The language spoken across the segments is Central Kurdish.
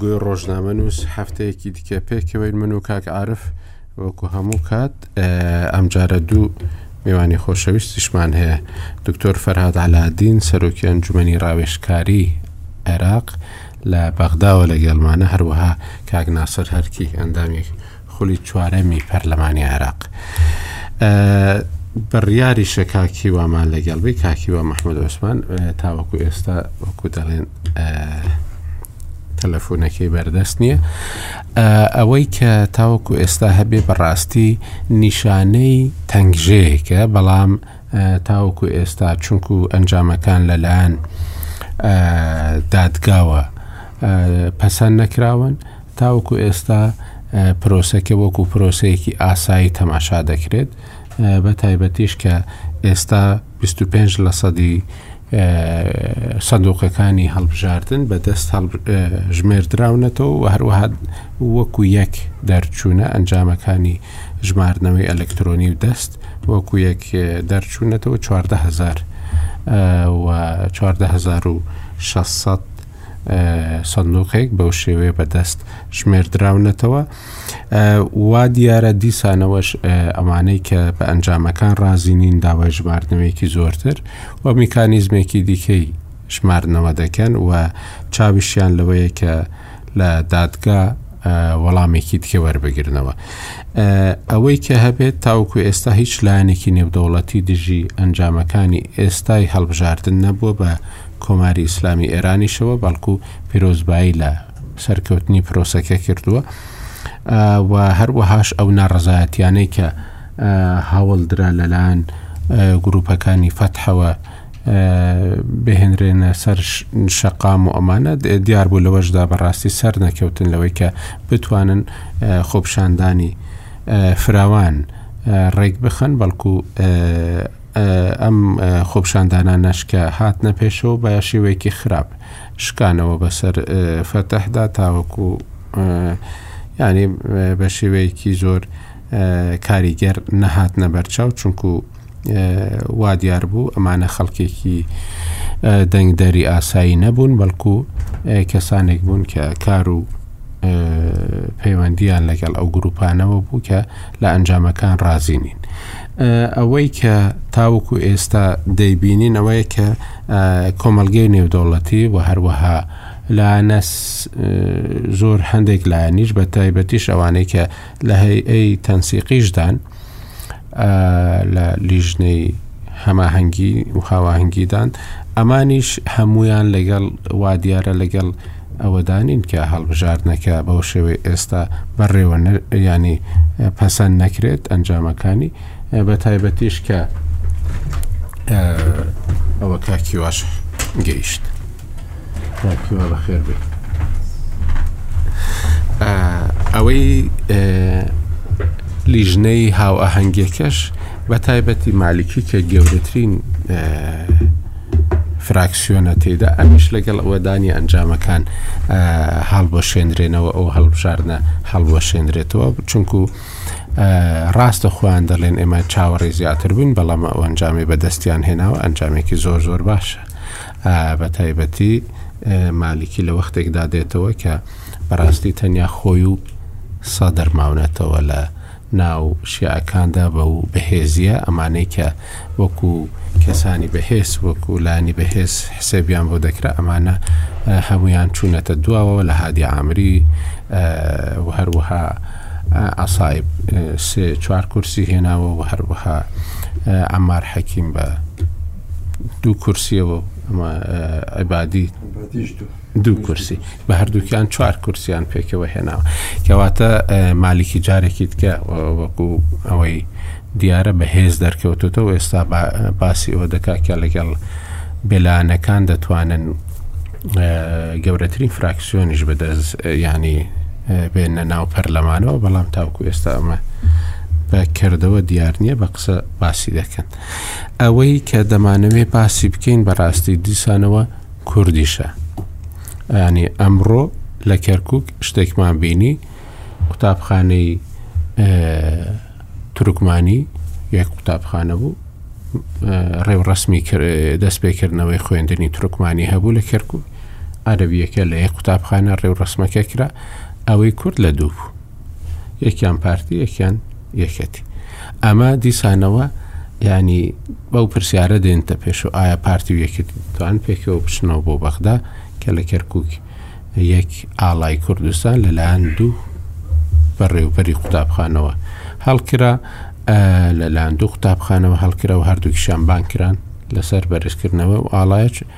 گوێ ڕۆژنامە نووس هەفتەیەکی دیکە پێکەوەین من و کاک عاعرف وەکو هەموو کات ئەمجارە دوو میوانی خۆشەویستیشمان هەیە دکتۆر فەرهاد علادین سەرۆکی ئەنجومی ڕاوێشکاری عێراق لە بەغداوە لەگەڵمانە، هەروەها کاک ناسر هەرکی، ئەندامی خولی چوارەمی پەرلەمانی عێراق. بڕیاریشە کاک هیوامان لەگەڵ بێ، کاک هیوا مەحمود عوسمان تاوەکو ئێستا وەکو دەڵێن تەلەفۆنەکەی بەردەست نییە ئەوەی کە تاوەکو ئێستا هەبێ بەڕاستی نیشانەی تەنگژەیەکە بەڵام تاوەکو ئێستا چونکو ئەنجامەکان لەلایەن دادگاوە پەسەند نەکراون تاوەکو ئێستا پرۆسەکە وەکو پرۆسەیەکی ئاسایی تەماشا دەکرێت بە تایبەتیش کە ئێستا 25 لە سەدی سندوقەکانی هەڵبژاردن بە دەست ژمێردراونەتەوە و هەروەها وەکو یەک دەرچوونە ئەنجامەکانی ژماردنەوەی ئەلکترۆنی و دەست وەکو یەک دەرچوونەتەوە چواردە هزار و چواردە هزار و شەست سندوقێک بەو شێوەیە بەدەست ژمێردراونەتەوە وا دیارە دیسانەوەش ئەمانەی کە بە ئەنجامەکان ڕازینین داوای ژماردنەوەیەکی زۆرتر و میکانیزمێکی دیکەی ژماردنەوە دەکەن و چاویشیان لەوەیە کە لە دادگا وەڵامێکی دیکە وەربگرنەوە. ئەوەی کە هەبێت تاوکو ئێستا هیچ لایەنێکی نێودەوڵەتی دژی ئەنجامەکانی ئێستای هەڵبژاردن نەبووە بە کۆماری ئیسلامی ئێرانیشەوە بەڵکو پیرۆزبایی لە سەرکەوتنی پرۆسەکە کردووە و هەروەهاش ئەو ناڕزایەتیانەی کە هەوڵدرا لەلاەن گروپەکانی فەتحەوە بهێنرێنە سەر شەقام و ئەمانە دیار بوو لەوەشدا بەڕاستی سەر نەکەوتن لەوەی کە بتوانن خۆپشاندانی فراوان ڕێک بخەن بەڵکو ئەم خۆپشاندانانەش کە هاتنە پێشەوە بە شێوەیەکی خراپ شکانەوە بەسەر فەتەحدا تاوەکو ینی بە شێوەیەکی زۆر کاریگەر نەهاتنە بەرچاو چونکو وا دیار بوو ئەمانە خەڵکێکی دەنگدەری ئاسایی نەبوون بەڵکو کەسانێک بوون کە کار و پەیوەندیان لەگەڵ ئەو گروپانەوە بوو کە لە ئەنجامەکان ڕازی نین ئەوەی کە تاوکو ئێستا دەیبینین ئەوەیە کە کۆمەلگەی نێودەوڵەتی و هەروەها لایەنە زۆر هەندێک لایەنیش بە تایبەتیش ئەوانەی کە لە هەیئەی تەنسیقیشدان لە لیژنەی هەماهەنگی و هاواهنگیدان ئەمانیش هەمویان لەگەڵ وا دیارە لەگەڵ ئەوەدانین کە هەڵبژاردنەکە بەو شێوەی ئێستا بەڕێوە ینی پەسەند نەکرێت ئەنجامەکانی بە تایبەتیش کە ئەوە کاکیواش گەیشت. کاکیوا بەخێر بێت ئەوەی لیژنەی هاو ئاهەنگێکەش بە تایبەتی مالیکی کە گەورەترین فراکسیۆنە تێدا ئەمیش لەگەڵ ئەوەدانی ئەنجامەکان هەڵبەشێنرێنەوە ئەو هەڵبژاردنە هەڵبەشێنرێتەوە چونکو ڕاستە خۆیان دەڵێن ئێمە چاوەڕێ زیاتر بووین بەڵام ئەو ئەنجامی بەدەستیان هێناوە ئەنجامێکی زۆر زۆر باشە بە تایبەتی مالیکی لە وەختێکدا دێتەوە کە بەڕاستی تەنیا خۆی و سەدر ماونەتەوە لە ناو شیعەکاندا بە و بەهێزیە ئەمانەی کە وەکو کەسانی بەهێز وەکو لانی بەهێز حسێبیان بۆ دەکرا ئەمانە هەمویان چوونەتە دواوە لە هادی ئامری و هەروەها ئەسایب سێ چوار کورسی هێناوە و هەروەها ئەمار حەکیم بە دوو کورسیەوە و ئەمە عیبادی دوو کورسی بە هەردووکیان چوار کورسیان پێکەوە هێناوە کەواتە مالیکی جارێکی دیکە وەکو ئەوەی دیارە بە هێز دەرکەوتوتەوە ئێستا باسی ئەوە دەکاکە لەگەڵ بێلانەکان دەتوانن گەورەترین فراکسیۆنیش بەدەست ینی بێنە ناو پەرلەمانەوە بەڵام تاوکو ئێستا ئەمە بە کردەوە دیار نییە بە قسە باسی دەکەن. ئەوەی کە دەمانەوێ باسی بکەین بەڕاستی دیسانەوە کوردیشە ئەیانێ ئەمڕۆ لە کەرکک شتێکمان بینی قوتابخانەی تورکمانی یەک قوتابخانە بوو ڕێوڕسمی دەست پێکردنەوەی خوێندنی تورکمانی هەبوو لە کەرکک عربیەکە لە یەک قوتابخانە ڕێوڕسمەکە کرا ئەوەی کورد لە دوو بوو یەکیان پارتی یەکیان یەکەتی ئەمە دیسانەوە ینی بەو پرسیارە دێنتە پێش و ئایا پارتی و یەکەتی توان پێکەوە بچنەوە بۆ بەغدا کە لە کەرکک یەک ئاڵای کوردستان لەلایەن دوو بەڕێوبەری قوتابخانەوە هەڵکرا لەلاندوو قوتابخانەوە هەڵکرەوە هەردووکیشان بانکران لەسەر بەرزکردنەوە و ئاڵایچ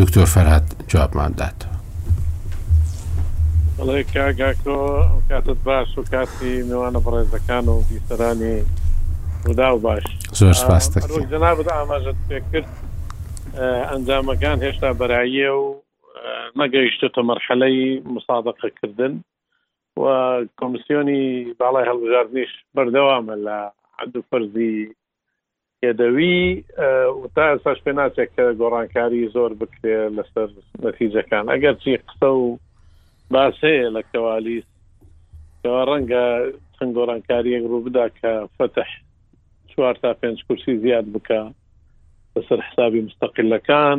دکتۆر فەرهاد جوابمان دات. بەڵێ کاک ئاکۆ کاتت باش و کاتی میوانە بەڕێزەکان و بیسەرانی ڕووداو باش زۆر سپاست هەر وەک جەنابت ئاماژەت پێ کرد ئەنجامەکان هێشتا بەراییە و نەگەیشتوتە مەرحەلەی مسادقەکردن و کۆمسیۆنی باڵای هەڵبژاردنیش بەردەوامە لە عەد و فەرزی پێدەوی تا ئێستاش پێ ناچێت کە گۆڕانکاری زۆر بکرێ لەسەر نەتیجەکان ئەگەرچی قسە و باس هەیە لە کەوالیس کەوا ڕەنگە چەند گۆڕانکاریەک ڕوو بدا کە فتح چوار تا پێنج کورسی زیاد بکە لەسەر حسابی مستەقلەکان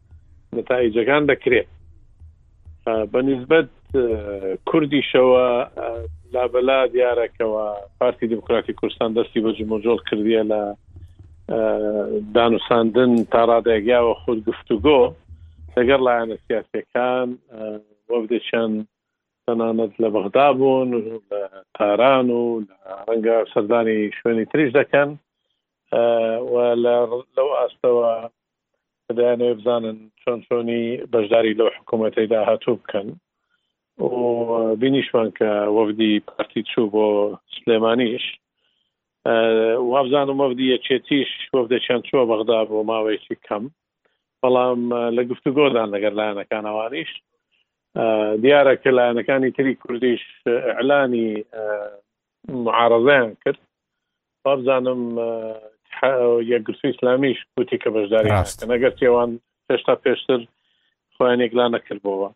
نەتائیجەکان دەکرێت بە نسبەت کوردیشەوە لابەلا دیارەکەەوە پارتی دیموکراتی کوردستان دەستی بە جموجۆڵ کردیە لە دانوساندن تا ڕادێگیاوە خود گفتوگۆ لەگەر لایەنە سیاسەکان وەبدەچەند تەنانەت لە بەغدا بوون لە تاران و ڕەنگە سەردانی شوێنی تریش دەکەن و لەو ئاستەوە کە دەیانەوێ بزانن چۆن چۆنی بەشداری لەو حکوومەتەی داهاتوو بکەن و بینیشمان کە وەفدی پارتی چوو بۆ سلێمانیش وابزانم وەفدی یەکێتیش وەفدەچیان چووە بەغدا بۆ ماوەیەکی کەم بەڵام لە گفتوگۆدان لەگەر لایەنەکانەوانیش دیارە کە لایەنەکانی تری کوردیش ئەلانی معارەزەیان کرد وابزانم یەکگرتووی ئیسلامیش وتی کە بەشداری ناکەن ئەگەر تێوان هێشتا پێشتر خۆیان یەکلا نەکردبەوە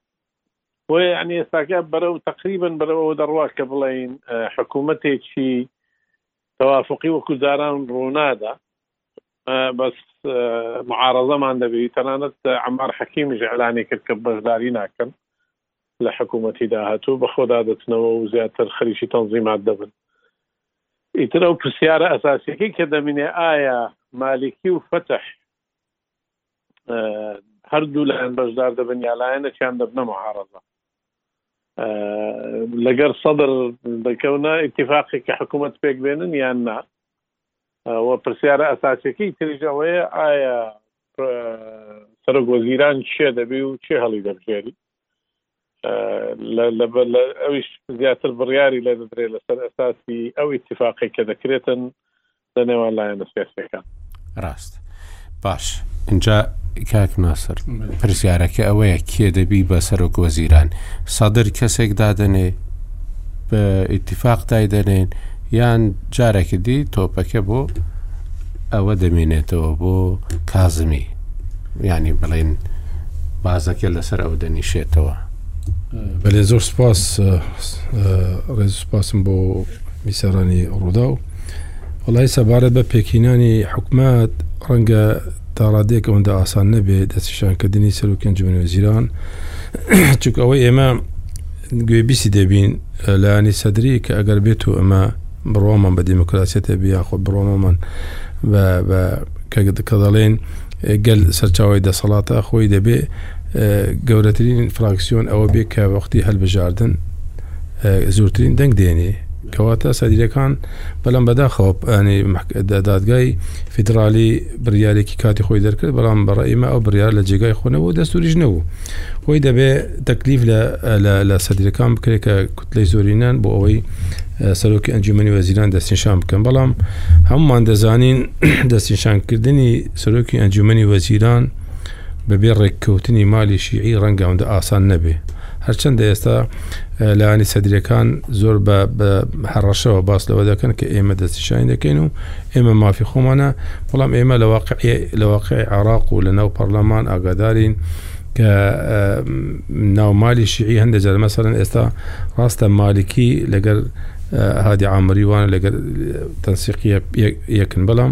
بۆ یعنی ئێستاکە بەرە و تقریبن بەرەوە دەڕوا کە بڵین حکوومەتێکی توافقی وەکو جاران ڕوونادا بەس معارەزەمان دەبی تەنانەت ئەمار حەکیمیش ئەلانی کرد کە بەشداری ناکەن لە حکوومەتی داهاتوو بەخۆدا دەچنەوە و زیاتر خەریکی تەنزیمات دەبن. ئیتر ئەو پرسیارە ئەساسیەکەی کە دەمینێ ئایا مالکی و فتح هەردوو لایەن بەشدار دەبن یا لایەنەکیان دەبنە معارضە لەگەر سەدر دەکەونە اتفاقی کە حکوومەت پێک بێنن یان نا وە پرسیارە ئەساسەکەی تریژەوەیە ئایا سەرۆک وەزیران چێ دەبی و چێ هەڵی دەبژێری ئەویش زیاتر بڕیاری لە دەدرێت لەسەر ئەساسی ئەو اتفاقی کە دەکرێتن لە نێوان لایەنە سیاسەکان ڕاست باش اینجا کاک ناسر پرسیارەکە ئەوەیە کێ دەبی بە سەرۆک وەزیران سەدر کەسێک دادنێ بە اتفاق دایدەنێن یان جارەکی دی تۆپەکە بۆ ئەوە دەمێنێتەوە بۆ کازمی ینی بڵێن بازەکە لەسەر ئەو دەنیشێتەوە بەێ زۆر سپاس ڕێز سپاسم بۆ میسەرانی ڕوودا و وڵی سەبارەت بە پێکینانی حکومت ڕەنگە تاڕادێک ئەوەندە ئاسان نەبێت دەستشانکردنی سەرکەنجمنە زیران چک ئەوەی ئێمە گوێبیسی دەبین لایانی سەدری کە ئەگەر بێت و ئەمە بڕۆمان بە دیموکراسیەتە بیا خۆ بڕۆمەمان کە دەڵێن گەل سەرچاوی دەسەڵاتە خۆی دەبێ گەورەترین فراکسیۆن ئەوە بێ کە وەختی هەلبژاردن زۆرترین دەنگ دێنێ کەواتە سەدریەکان بەلام بەداخەوە ینی دادگای فیدرالی بریارێکی کاتی خۆی دەرکرد بەڵام بەڕئیمە ئەو بریار لە جێگای خۆ نەبوو دەستوریش نەبوو خۆی دەبێ تەکلیف لە سەدرەکان بکرێت کە کوتلەی زۆرینان بۆ ئەوەی سەرۆکی ئەنجومنی وەزیران دەستنیشان بکەن بەڵام هەمومان دەزانین دەستنیشانکردنی سەرۆکی ئەنجومنی وەزیران بەبێ ڕێککەوتنی مالی شیعی ڕەنگە ئەوەندە ئاسان نەبێ هەرچەندە ئێستا لایانی سەدرەکان زۆر بە هەڕەشەوە باس لەوە دەکەن کە ئێمە دەستیشانی دەکەین و ئێمە مافی خۆمانە بەڵام ئێمە لە واقعی لە واقعی عراق و لە ناو پەرلەمان ئاگادارین کە ناومالی شیعی هەندێک جار مەسەرەن ئێستا ڕاستە مالکی لەگەر هادی عامری وانە لەگەر تەنسیقی یەکن بەڵام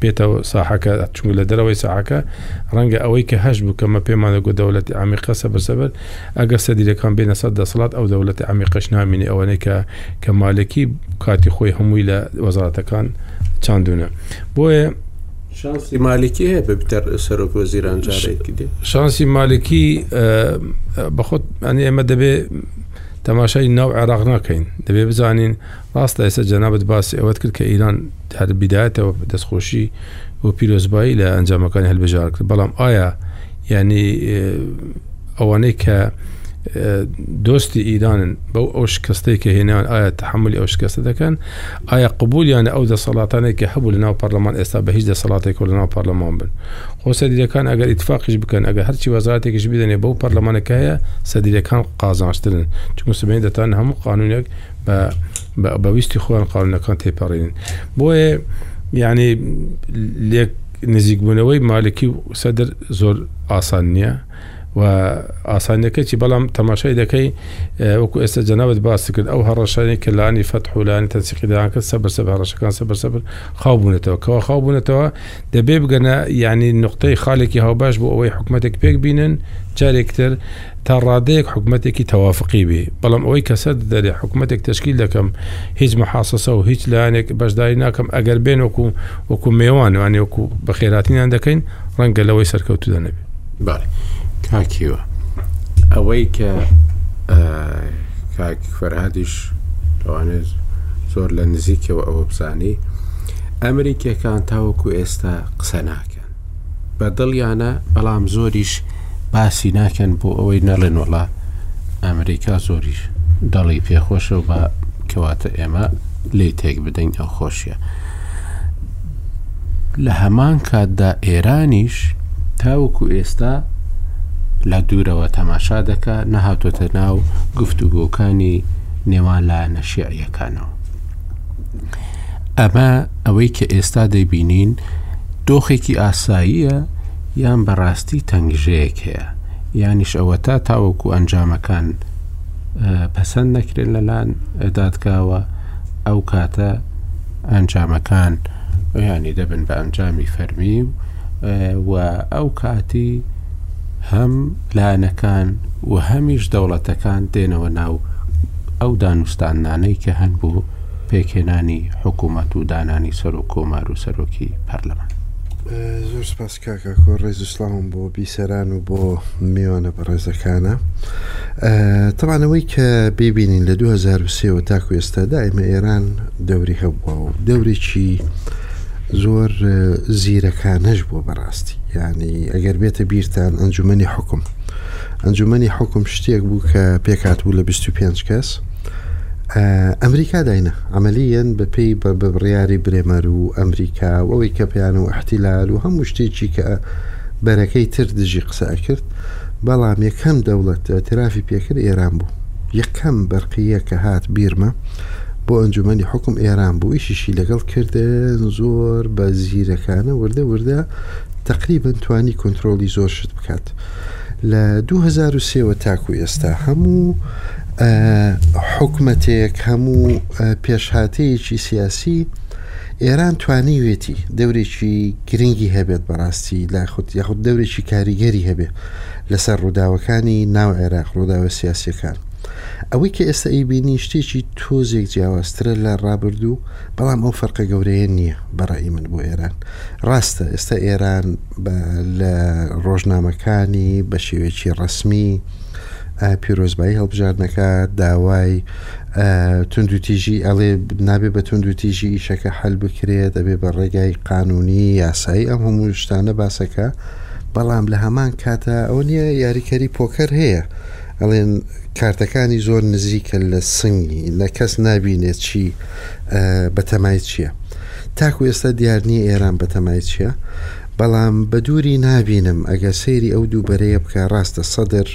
بێتە ساحەکە چونگە لە دەرەوەی ساحەکە ڕەنگە ئەوەی کە هەش بوو کەمە پێمانە گو دەولەتی ئامیقە سەبەر سەبەر ئەگە سەدیرەکان بێنە سەر دەسەڵات ئەو دەولەتی ئامیقەش نامینێ ئەوەنەی کە کە مالکی کاتی خۆی هەمووی لە وەزارەتەکان چاندونە بۆیە شانسی مالکی هەیە ببتەر سەرۆک وەزیران جارێکی دێ شانسی مالکی بەخۆت ئەنی ئێمە دەبێ تەماشای ناو عێراق ناکەین دەبێ بزانین ڕاستە ئێستا جەنابت باسی ئەوەت کرد کە ئیران هەر بیدایەتەوە دەستخۆشی و پیرۆزبایی لە ئەنجامەکانی هەلبژار کرد بەڵام ئایا یعنی ئەوانەی کە دۆستی ئیرانن بەو ئەو شکستەی کە هێنان ئایا تحملی ئەو شکستە دەکەن ئایا قبولیانە ئەو دەسەڵاتانێک کە هەبوو لە ناو پەرلەمان ئێستا بە هیچ دەسەڵاتێک لە ناو پەرلەمان بن خۆ سەدیرەکان ئەگەر ئیتفاقیش بکەن ئەگەر هەرچی وەزاراتێکش بدەنێ بەو پەرلەمانەکە هەیە سەدیرەکان قازانشترن چ مسلمانی دەتوان هەموو قانونێک بە بە بەویستی خۆیان قانونەکان تێپەڕین بۆیە یعنی لێک نزیکبوونەوەی مالکی و سەدر زۆر ئاسان نییە و ئاسانیەکەی بەڵام تەماشای دەکەی وەکو ئێستا جەناوت باس کرد ئەو هەڕەشانی کە لانی فەتحولانی تەنسیقیدان کرد سەبەر سەب هەڕەشەکان سەبەر سەبر خاو بوونەتەوە کەەوە خاو بوونەتەوە دەبێ بگەنە یانی نقطەی خالێکی هاوباش بۆ ئەوەی حکومەتێک پێک بینن جارێکتر تا ڕادەیەک حکومەتێکی تەوافقی بێ بەڵام ئەوەی کەسە دەرێ حکومەتێک تشکیل دەکەم هیچ محاسەسە و هیچ لایەنێک بەشداری ناکەم ئەگەر بێن وەکو وەکو مێوان وانێ وەکو بەخێراتینان دەکەین ڕەنگە لەوەی سەرکەوتو دەنەبێ بەڵێ کاکیوە ئەوەی کە کاک فەرهادیش لەوانێت زۆر لە نزیکەوە ئەوە بزانی ئەمریکیەکان تاوەکو ئێستا قسە ناکەن بە دڵیانە بەڵام زۆریش باسی ناکەن بۆ ئەوەی نەڵێن وڵا ئەمریکا زۆریش دڵی پێخۆشە و بە کەواتە ئێمە لی تێک بدەین ئەو خۆشیە لە هەمان کاتدا ئێرانیش تاوەکو ئێستا لە دوورەوە تەماشا دەکا نەهاتۆتە ناو گفتوگۆکانی نێوان لایەنە شیعیەکانەوە ئەمە ئەوەی کە ئێستا دەیبینین دۆخێکی ئاساییە یان بەڕاستی تەنگژەیەک هەیە یانیش ئەوە تا تاوەکو ئەنجامەکان پەسەند نەکرێن لەلاەن دادگاوە ئەو کاتە ئەنجامەکان ینی دەبن بە ئەنجامی فەرمی و و ئەو کاتی هەم لایەنەکان و هەمیش دەوڵەتەکان دێنەوە ناو ئەو دانوستانانەی کە هەن بوو پێکهێنانی حکومەت و دانانی سەرۆک کۆمار و سەرۆکی پەرلەمان. زۆر سپاس کاک ئاکۆ ڕێز و سڵاوم بۆ بیسەران و بۆ میوانە بەڕێزەکانە تەمان ئەوەی کە ببینین لە 2023 تاکو ئێستا دائمە ئێران دەوری هەبووە و دەورێکی زۆر زیرەکانەش بووە بەڕاستی ینی ئەگەر بێتە بیرتان ئەنجومی حکم ئەنجومی حکم شتێک بوو کە پێکات بوو لە 25 کەس ئەمریکا داینە عملیەن بەپێی بە بڕیاری برێمەر و ئەمریکا و ئەوەی کە پێیان و احتیلال و هەموو شتێکی کە بەرەکەی تر دژی قسە ئەکرد بەڵام یەکەم دەوڵەت ترافی پێکرد ئێران بوو یەکەم بەرقیە کە هات بیرمە بۆ ئەنجومی حکم ئێران بوو ئیشیشی لەگەڵ کردن زۆر بە زیرەکانە وردە وردە تقریبن توانی کۆنتترۆلی زۆر شت بکات لە دوو هەزار و سێ وە تاکو ئێستا هەموو حکومەتێک هەموو پێشهاتەیەکی سیاسی ئێران توانیوێتی دەورێکی گرنگی هەبێت بەڕاستی لە خود یاخود دەورێکی کاریگەری هەبێ لەسەر ڕووداوەکانی ناو عێراق ڕووداوە سیاسەکان ئەوەی کە ئێستا ئەیبینی شتێکی تۆزێک جیاوازترە لە ڕابردوو بەڵام ئەو فەرقە گەورەیە نییە بەڕی من بۆ ئێران ڕاستە ئێستا ئێران بە لە ڕۆژنامەکانی بە شێوەیەکی ڕەسمی پیرۆزبایی هەڵبژاردنەکە داوای توندوتیژی ئەڵێ نابێ بە توندوتیژی ئیشەکە حل بکرێت دەبێ بە ڕێگای قانونی یاسایی ئەم هەموو شتانە باسەکە بەڵام لە هەمان کاتە ئەو نییە یاریکەری پۆکەر هەیە ئەڵێن کارتەکانی زۆر نزیکە لە سنگی لە کەس نبینێت چی بەتەمای چییە؟ تاکو ئێستا دیار نییە ئێران بەتەمای چییە؟ بەڵام بە دووری نابینم ئەگەر سەیری ئەو دوو بەرەیە بکە ڕاستە سەدر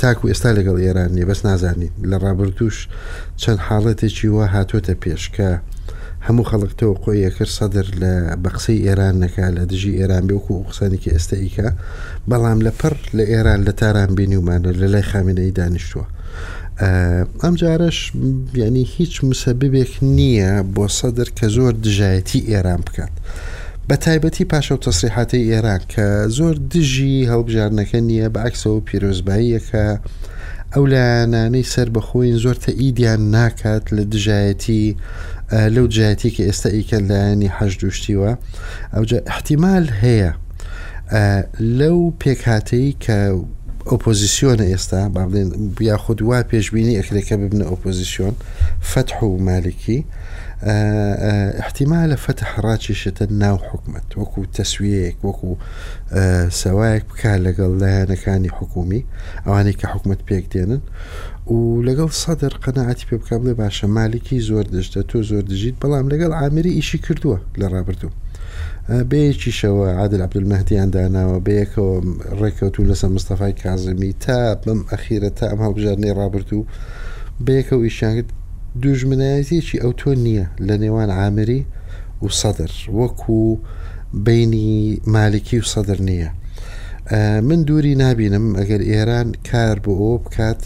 تاکو ئێستا لەگەڵ ئێران نیە بەس نازانین لە ڕابردووش چەند حاڵەتێکی وە هاتوۆتە پێشکە هەموو خەڵک تۆ قۆیە کرد سەدر لە بەقسەی ئێران نەکە لە دژی ئێران بێ وکو قسانێکی ئێستائیکە بەڵام لە پڕ لە ئێران لە تاران بینی ومانە لە لای خامنەی دانیشتووە ئەم جارەش ینی هیچ مسەببێک نییە بۆ سەدر کە زۆر دژایەتی ئێران بکات. بە تایبەتی پاشە و تەسریحاتی ئێران کە زۆر دژی هەڵبژاردنەکە نییە بە عکسەوە پیرۆزباییەکە ئەو لایەنانەی سەر بەخۆین زۆر تەئیدیان ناکات لە دژایەتی لەو جایەتی کە ئێستا ئیکەلدایانی حەش دوشتیوە ئەوجا احتیمال هەیە لەو پێکهاتەی کە ئۆپۆزیسیۆنە ئێستا با بڵێن یاخود وا پێشببینی ئەکرێت کە ببنە ئۆپۆزیسیۆن فەتح و مالکی احتیمالە فەتح ڕاکیشێتە ناو حکومت وەکو تەسویەیەک وەکو سەوایەک بکە لەگەڵ لایەنەکانی حکومی ئەوانەی کە حکومت پێک دێنن و لەگەڵ سەدر قەنەعاتی پێ بکەم لێ باشە مالکی زۆر دەشتە تۆ زۆر دژیت بەڵام لەگەڵ ئامری ئیشی کردووە لە ڕابردوو بەیەکیشەوە عادل عەبدولمەهدیان داناوە، بەیەکەوە ڕێککەوتوون لەسەر مستەفای کازمی، تا بەم ئەخیرە تا ئەم هەڵبژاردنەی ڕابردوو بەیەکەوە ئیشیان کرد، دوژمنایەتیەکی ئەوتۆ نییە لە نێوان عامری و سەدر وەکو بەینی مالکی و سەدر نییە. من دووری نابینم ئەگەر ئێران کار بۆ ئەوە بکات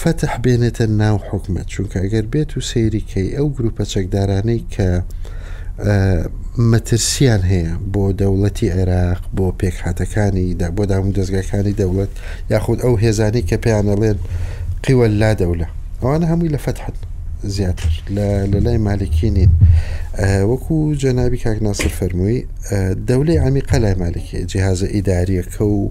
فەتح بێنێتە ناو حکومەت چونکە ئەگەر بێت و سەیری کەی ئەو گروپە چەکدارانەی کە مەترسیان هەیە بۆ دەوڵەتی عێراق بۆ پێکهاتەکانی بۆ داوم دەستگاکانی دەوڵەت یاخود ئەو هێزانی کە پێیانەڵێن قیوە لا دەولە ئەوانە هەمووی لە فەتحن زیاتر لە لەلای مالکی نین وەکو جەنابی کاکناسر فەرمووی دەولەی ئەمیقا لای مالکی جیهازە ئیداریەکە و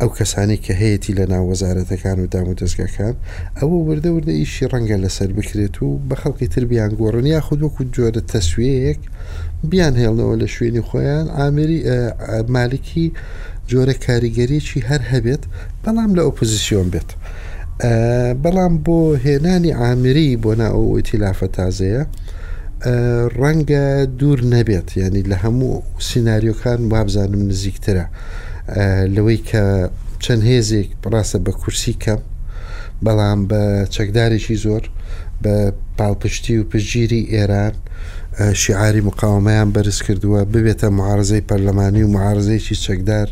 ئەو کەسانەی کە هەیەتی لە ناو وەزارەتەکان و دام و دەزگاکان، ئەوە وردە وردە ئیشی ڕەنگە لەسەر بکرێت و بە خەڵکی تر بیانگۆڕن یاخود وەکو جۆرە تەسویەیەک بیانهێڵنەوە لە شوێنی خۆیان، عامری مالکی جۆرە کاریگەریی هەر هەبێت بەڵام لە ئۆپۆزیسیۆن بێت. بەڵام بۆ هێنانی عامری بۆ ناو ئیتیلافە تازەیە ڕەنگە دوور نەبێت یعنی لە هەموو سینناریۆکان وابزانم نزیکترە. لەوەی کە چەند هێزێک ڕاستە بە کورسی کەم بەڵام بە چەکدارێکی زۆر بە پاڵپشتی و پشگیری ئێران شیعاری مقاومەیان بەرز کردووە ببێتە معارزەی پەرلەمانی و معارزەیەکی چەکدار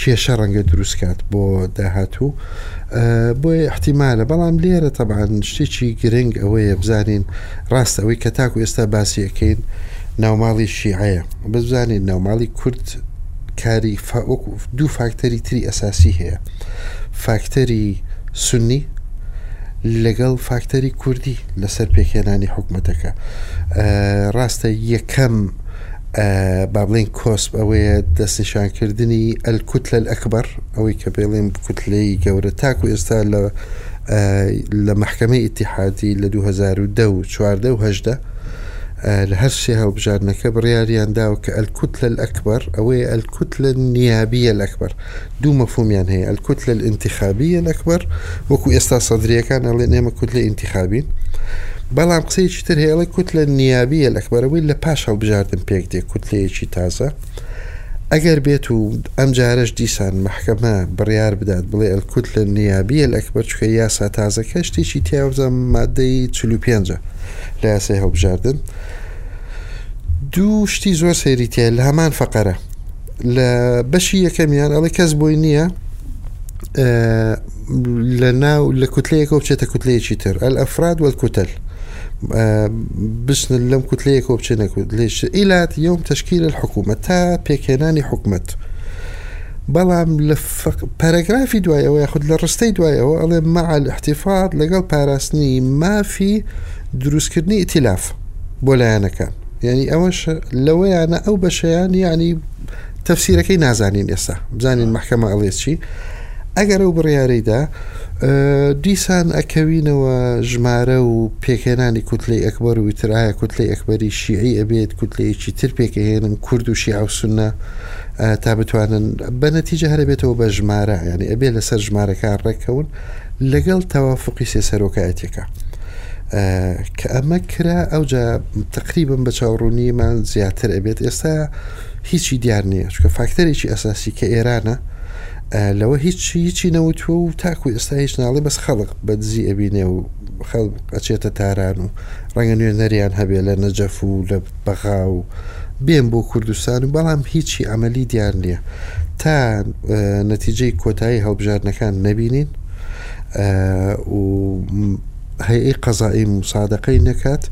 کێشە ڕەنگە دروستکات بۆ داهاتوو بۆی احتیمالە بەڵام لێرە تەبان شتێکی گرنگ ئەوەیە بزانین ڕاست ئەوەی کە تاکو ئێستا باسیەکەین ناوماڵی شیعەیە بزانین ناوماڵی کورد کاری وەکو دوو فاکتەری تری ئەساسی هەیە فاکتەری سنی لەگەڵ فاکتەری کوردی لەسەر پێکهێنانی حکوومەتەکە ڕاستە یەکەم با بڵین کۆسب ئەوەیە دەستنیشانکردنی ئەلکوت لە ئەکبەر ئەوەی کە پێڵێن کوتلەی گەورە تاکو ئێستا لە لە محکمەی ئتیحادی لە 2010 و چواردە و هەشدە لە هەر سێ هەڵبژاردنەکە بڕیاریان داوە کە الکتلە الاکبر ئەوەیە الکتلە نیابیە الاکبر دوو مەفهومیان هەیە الکتلە الانتخابیە الاکبر وەکو ئێستا سەدریەکان ئەڵێن ئێمە کوتلە ئینتخابین بەڵام قسەیەکی تر هێڵە کوتلە نیابی لەکبەرەوەی لە پاش هەڵبژاردن پێک دێ کوتلەیەکی تازە ئەگەر بێت و ئەم جارش دیسان محکەمە بڕیار بدات بڵێ ئەلکوت لە نیابیە لەکبەر چکە یاسا تازەکە شتێکی تیاوزە مادەی 45. لە یاسای هەڵبژاردن دوو شتی زۆر سەیری تێ لە هەمان فەقەرە لە بەشی یەکەمیان ئەڵێ کەس بۆی نییە لە ناو لە کوتلەیەکەوە بچێتە کوتلەیەکی تر ئەل ئەفراد وەل کوتل بچن لەم کوتلەیەکەوە بچێنە کوتلێش ئیلات یوم تشکیل الحکوومەت تا پێکهێنانی حکومت. بەڵام لە پەرەگرافی دوای ئەوە یاخود لە ڕستەی دوای ئەوە ئەڵێ مەعل احتیفاظ لەگەڵ پاراستنی مافی دروستکردنی ئیتیلاف بۆ لایەنەکان یعنی ئەوەش لەوەیانە ئەو بەشیان یعنی تەفسیرەکەی نازانین ئێستا بزانین محکەمە ئەڵێ چی ئەگەر ئەو بڕیارەیدا دیسان ئەکەوینەوە ژمارە و پێکهێنانی کوتلەی ئەکبەر و وترایە کوتلەی ئەکبەری شیعی ئەبێت کوتلەیەکی تر پێکەهێنن کورد و شیعوسنە تا بتوانن بە نەتیجە هەرەبێتەوە بە ژمارە ینی ئەبێ لەسەر ژمارەکە ڕێککەون لەگەڵ تەوافقی سێ سەرۆکایەتەکە کە ئەمە کرا ئەوجا تقریبم بە چاوڕوونیمان زیاتر ئەبێت ئێستا هیچی دیار نییە چکە فاکتەرێکی ئەساسی کە ئێرانە لەوە هیچ هیچی نەوتوە و تاکو ئێستا هیچ ناڵی بەس خەڵق بە دزی ئەبینێ و خەڵ ئەچێتە تاران و ڕەنگە نوێنەریان هەبێ لە نەجەف و لە بەغاو بێن بۆ کوردستان و بەڵام هیچی ئەمەلی دیار نییە تا نەتیجەی کۆتایی هەڵبژاردنەکان نەبینین و هەیە قەزایی مسادەقەی نەکات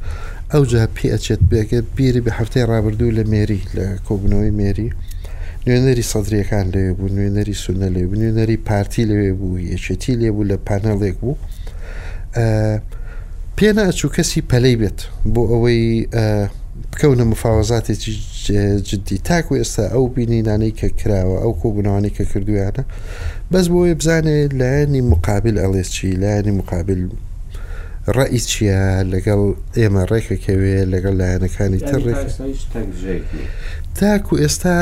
ئەو جا پێ ئەچێت بێگە بیری بە هەفتەی ڕابردوو لە مێری لە کۆبنەوەی مێری نوێنەری سەدرریەکان لەوێ بوو نوێنەری سونە لێ نوێنەری پارتی لەوێ بوو یەکێتی لێ بوو لە پانەڵێک بوو پێ ناچوو کەسی پەلەی بێت بۆ ئەوەی بکەونە مفاوەزاتێکی جددی تاکو ئێستا ئەو بینینانەی کە کراوە ئەو کۆبوونەوانی کە کردویانە بەس بۆیە بزانێ لایەنی مقابل ئەڵێ چی لایەنی مقابل ڕئی چییە لەگەڵ ئێمە ڕێکەکەوێ لەگەڵ لایەنەکانی تر تاکو ئێستا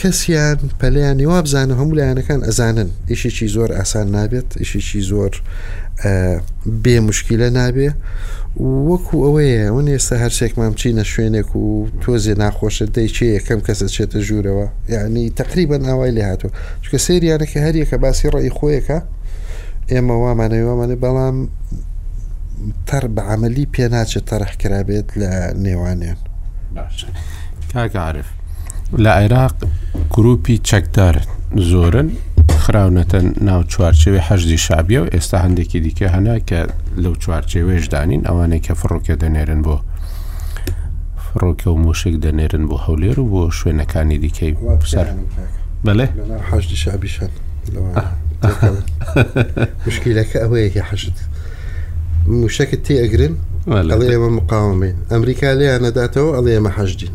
کەسیان پەلیان نیە وابزانم هەموو لایەنەکان ئەزانن ئیشێکی زۆر ئاسان نابێت ئیشێکی زۆر بێ مشکیلە نابێ وەکو ئەوەیە ئەوە ئێستا هەرسێکمان بچینە شوێنێک و تۆزێ ناخۆشە دەیچێ یەکەم کەسە چێتە ژوورەوە یعنی تقریبان ئاوای لێ هاتووە چکە سریانەکە هەریەکە باسی ڕێی خۆیەکە ئێمە وامانەوە وامانێ بەڵام تەر بە عملی پێناچێت تەرح کرابێت لە نێوانیان باش کاکە عرف لە عێراق گروپی چەکدار زۆرن خراونەتە ناو چوارچەوەی حەشدی شابیە و ئێستا هەندێکی دیکە هەنا کە لەو چوارچێوێشدانین ئەوانەی کە فڕۆکە دەنێرن بۆ فڕۆکە و موشک دەنێرن بۆ هەولێر و بۆ شوێنەکانی دیکەی سەر بەێ حەشدی شابیشان مشکیلەکە ئەوەیەکی حەشت موشەکە تێ ئەگرن ئەڵێ ئێمە مقاومین ئەمریکا لێیان نەداتەوە ئەڵێ ئێمە حەشدین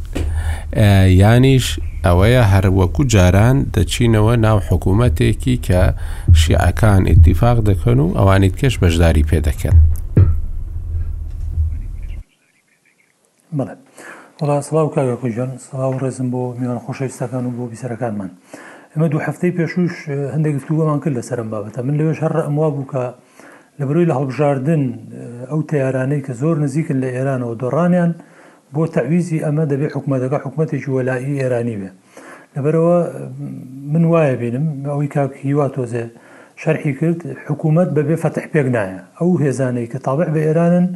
یانیش ئەوەیە هەر وەکو جاران دەچینەوە ناو حکوومەتێکی کە شیعەکان ئیتیفاق دەکەن و ئەوانیت کەش بەشداری پێ دەکەن. بڵێ وڵا سڵاو کاگە کوژان سڵاو ڕێزم بۆ میوان خۆشەویستەکان و بۆ بیسەرەکانمان ئمە دوو هەفتەی پێشوش هەندێک گفتوگۆمان کرد لە سەرم بابەتە من لەوێش هەر ئەموا بوو کە لە بەروی لە هەڵبژاردن ئەو تیارانەی کە زۆر نزیکن لە ئێرانەوە دۆڕانیان بۆ تەعویزی ئەمە دەبێ حکومەتەکە حکومەتێکی وەلائی ئێرانی بێ. لەبەرئەوە من وایەبینم ئەوەی کاک هیوا تۆزێ شەرحی کرد حکومەت بەبێ فەتح پێک نایە. ئەو هێزانەی کە تابع بە ئێرانن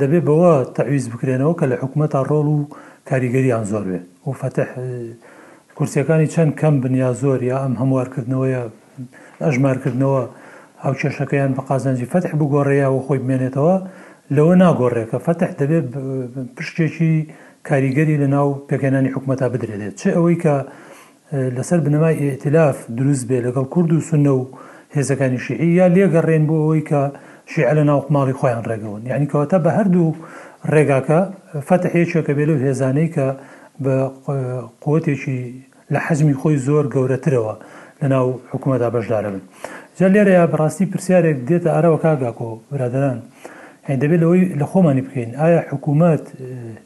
دەبێ بەوە تەعویز بکرێنەوە کە لە حکومەتا رۆڵ و کاریگەرییان زۆر بێ و فەتح کورسییەکانی چەند کەم بن یا زۆر یا ئەم هەموارکردنەوەیە ئەژمارکردنەوە هاوکێشەکەیان بە قازانجی فەتح بگۆڕێ یاوە خۆی بمێنێتەوە لەوە ناگۆڕێ کە فەتح دەبێ پشتێکی کاریگەری لە ناو پێکهێنانی حکومەتا بدرێت چ ئەوەی کە لەسەر بنەمای ئیتلاف دروست بێ لەگەڵ کورد و سنە و هێزەکانی شیعی یا لێگەڕێن بۆ ئەوەی کە شیعە لە ناو ماڵی خۆیان ڕێگەون یعنی کەواتە بە هەردوو ڕێگاکە فەتح یەکێکە بێ لەو هێزانەی کە بە قوتێکی لە حەجمی خۆی زۆر گەورەترەوە لەناو حکومەدا بەشدارەبن جا لێرەیا بەڕاستی پرسیارێک دێتە ئەرەوە کاک ئاکۆ برادەران یانی دەبێت لەوەی لەخۆمانی بکەین ئایا حکومەت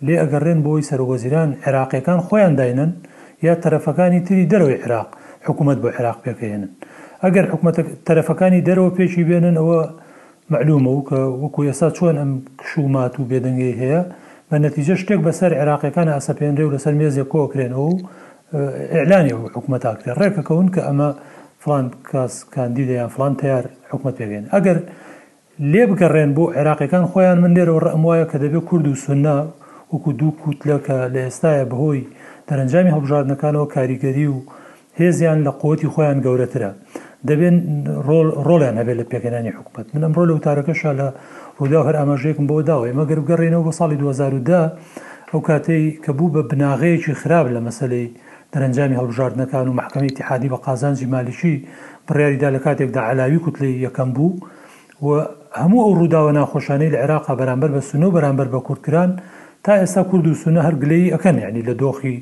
لێ ئەگەڕێن بۆی سەرۆک وەزیران عێراقیەکان خۆیان داینەن یا تەرەفەکانی تری دەرەوەی عێراق حکومەت بۆ عێراق پێکەهێنن ئەگەر حکومەتە تەرەفەکانی دەرەوە پێکی بێنن ئەوە مەعلومە و کە وەکو ئێستا چۆن ئەم کش و مات و بێدەنگەی هەیە بە نەتیجە شتێک بەسەر عێراقیەکان ئاسەپێنرێ و لەسەر مێزێک کۆ ئەکرێنەوە و ئیعلانی ئەو حکومەتە ئەکرێ ڕێک ئەکەون کە ئەمە فڵان کاس کاندیدە یان فڵان تەیار حکومەت پێک دێنێ ئەگەر لێ بگەڕێن بۆ عێراقیەکان خۆیان من لێرەوە ڕەئم وایە کە دەبێ کورد و سوننە وەکو دوو کوتلە کە لە ئێستایە بەهۆی دەرەنجامی هەڵبژاردنەکانەوە کاریگەری و هێزیان لە قوتی خۆیان گەورەترە دەبێن ڕۆڵیان هەبێت لە پێکهێنانی حکومەت من ئەمڕۆ لە وتارەکەشا لە ڕوودا هەر ئاماژەیەکم بۆ داوە ئێمە گەر بگەڕێنەوە بۆ ساڵی 2010 ئەو کاتەی کە بوو بە بناغەیەکی خراپ لە مەسلەی دەرەنجامی هەڵبژاردنەکان و مەحکەمەی ئیتیحادی بە قازانجی مالیکی بڕیاریدا لە کاتێکدا عەلاوی کوتلەی یەکەم بوو و هەموو ئەو ڕووداوە ناخۆشانەی لە عێراقا بەرامبەر بە سونە و بەرامبەر بە کورد کران تا ئێستا کورد و سونە هەر گلەیی ئەکەن یەعنی لە دۆخی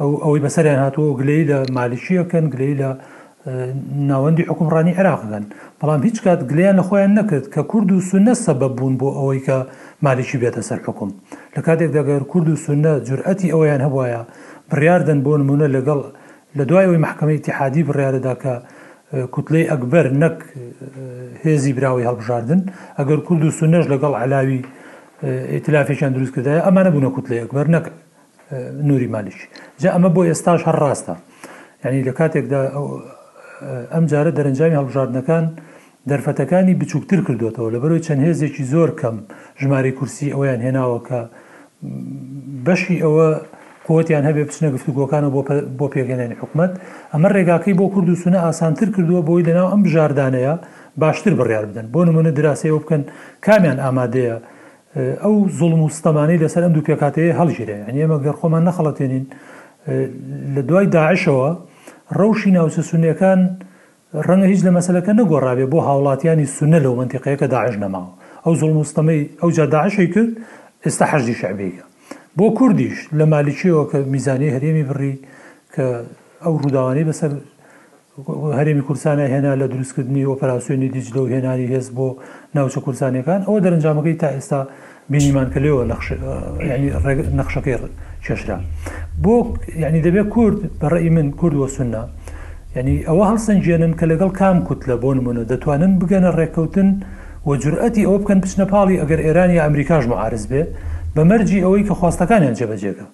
ئەو ئەوەی بەسەریان هاتووە گلەیی لە مالکی ئەکەن گلەیی لە ناوەندی حوکمڕانی عێراق ئەکەن بەڵام هیچ کات گلەیان لە خۆیان نەکرد کە کورد و سونە سەبەب بوون بۆ ئەوەی کە مالکی بێتە سەر حوکم لە کاتێکدا گەر کورد و سونە جورئەتی ئەوەیان هەبوایە بڕیاردەن بۆ نموونە لەگەڵ لە دوای ئەوەی مەحکەمەی ئیتیحادی بڕیارەدا کە کوتلەی ئەکبەر نەک هێزی براوەی هەڵبژاردن، ئەگەر کورد و سوننەش لەگەڵ عەلاوی ئیتلافێکیان دروست کردایە ئەمانە بوونە کوتلەی ئەکبەر نەک نوری مالیکی. جا ئەمە بۆ ئێستاش هەر ڕاستە. یانی لە کاتێکدا ئەمجارە دەرەنجامی هەڵبژاردنەکان دەرفەتەکانی بچووکتر کردۆتەوە لەبەرەوەی چەند هێزێکی زۆر کەم ژمارەی کورسی ئەوەیان هێناوە کە بەشی ئەوە قوتیان هەبێ بچنە گفتوگۆکانە بۆ پێکهێنانی حکومت ئەمە ڕێگاکەی بۆ کورد و سونە ئاسانتر کردووە بۆی لەناو ئەم بژاردانەیە باشتر بڕیار بدەن بۆ نمونە دراسی ئەو بکەن کامیان ئامادەیە ئەو زڵم و ستەمانەی لەسەر ئەم دوو پێکاتەیە هەڵگیرێ ئەنی ئەمە گەر خۆمان نەخەڵەتێنین لە دوای داعشەوە ڕەوشی ناوچە سونەکان ڕەنگە هیچ لە مەسەلەکە نەگۆڕابێ بۆ هاوڵاتیانی سوننە لەو مەنتیقەیە کە داعش نەماوە ئەو زوڵم و ستەمەی ئەوجا داعشی کرد ئێستا حەشدی شەعبیە بۆ کوردیش لە مالکیەوە کە میزانیەی هەرێمی بڕی کە ئەو ڕووداوانەی بەسەر هەرێمی کوردستانە هێنا لە دروستکردنی ئۆپەراسسیۆنی دیجلە و هێنانی هێز بۆ ناوچە کوردستانەکان ئەوە دەرەنجامەکەی تا ئێستا بینیمان کە لێوە نەخش یانی ڕێگ نەخشەکەی کێشرا بۆ یانی دەبێت کورد بە ڕێی من کورد وە سنە یعنی ئەوە هەڵسەنگێنن کە لەگەڵ کام کوتلە بۆ نمونە دەتوانن بگەنە ڕێککەوتن و جورئەتی ئەوە بکەن بچنە پاڵی ئەگەر ئێران یا ئەمریکاش معارز بێ بە مەرجی ئەوەی کە خواستەکانیان جێبەجێکە.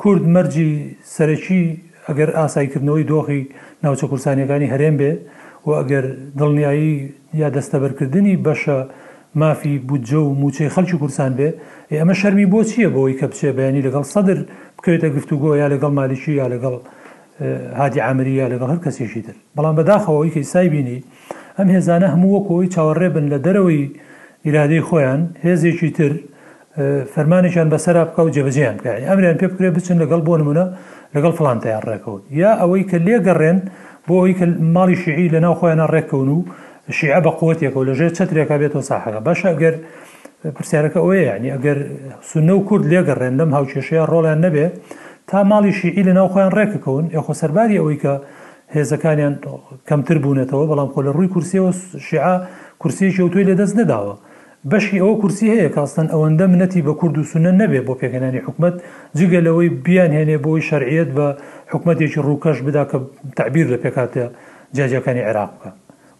کورد مەرجی سەرەکی ئەگەر ئاسایکردنەوەی دۆخی ناوچە کورسانیەکانی هەرێم بێ و ئەگەر دڵنیایی یا دەستەبەرکردنی بەشە مافی بودجە و موچەی خەلکی کورسان بێ، ئێ ئەمە شەرمی بۆ چیە بەوەی کە بچێ بەیانی لەگەڵ سەدر بکەوێتە گفتوگۆ یا لەگەڵ مالیکی یا لەگەڵ هادی عامری یا لەگەڵ هەر کەسێکی تر. بەڵام بەداخەوە ئەوەی کە ئیستای بینی ئەم هێزانە هەموو وەکو ئەوەی چاوەڕێ بن لە دەرەوەی ئیرادەی خۆیان هێزێکی تر فەرمانێکیان بەسەرا بکا و جێبەجێیان بکا یانی ئەمریان پێ بکرێ بچن لەگەڵ بۆ نموونە لەگەڵ فڵان تەیار ڕێکەون یا ئەوەی کە لێگەڕێن بۆ ئەوەی کە ماڵی شیعی لەناو خۆیانە ڕێککەون و شیعە بە قووەتێکە و لەژێر چەترێکا بێتەوە ساحەکە باشە ئەگەر پرسیارەکە ئەوەیە یعنی ئەگەر سنە و کورد لێگەڕێن لەم هاوکێشەیە ڕۆڵیان نەبێ تا ماڵی شیعی لەناو خۆیان ڕێکەکەون یخۆ سەرباری ئەوەی کە هێزەکانیان کەمتر بوونەتەوە بەڵام خۆ لە ڕووی کورسیەوە شیعە کورسیەکی ئەو توی لە دەست نەداوە بەشی ئەوە کورسی هەیە کە ئەسلەن ئەوەندە منەتی بە کورد و سوننە نەبێ بۆ پێکهێنانی حکومەت، جگە لەوەی بیانهێنێ بۆی شەرعیەت بە حکومەتێکی ڕووکەش بدا کە تەعبیر لە پێکهاتە جیاجیاکانی عێراق بکا.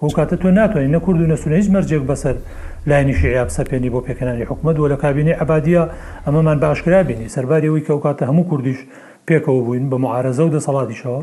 وەو کاتە تۆ ناتوانی نە کورد و نە سوننە هیچ مەرجێک بەسەر لایەنی شیعیا بسەپێنی بۆ پێکهێنانی حکومەت و لە کابینەی عەبادیە ئەمەمان بە ئاشکرا بینی سەرباری ئەوەی کە ئەو کاتە هەموو کوردیش پێکەوە بووین بە موعارەزە و دەسەڵاتیشەوە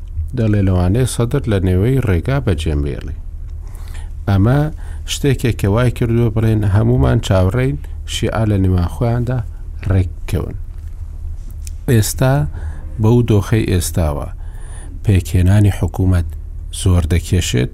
دەڵێ لەوانەیە سەدر لە نێوەی ڕێگا بەجێم بێڵێ ئەمە شتێکێک کە وای کردووە بڵێن هەمومان چاوڕێین شیعە لە نێوان خۆیاندا ڕێککەون ئێستا بەو دۆخەی ئێستاوە پێکهێنانی حکوومەت زۆر دەکێشێت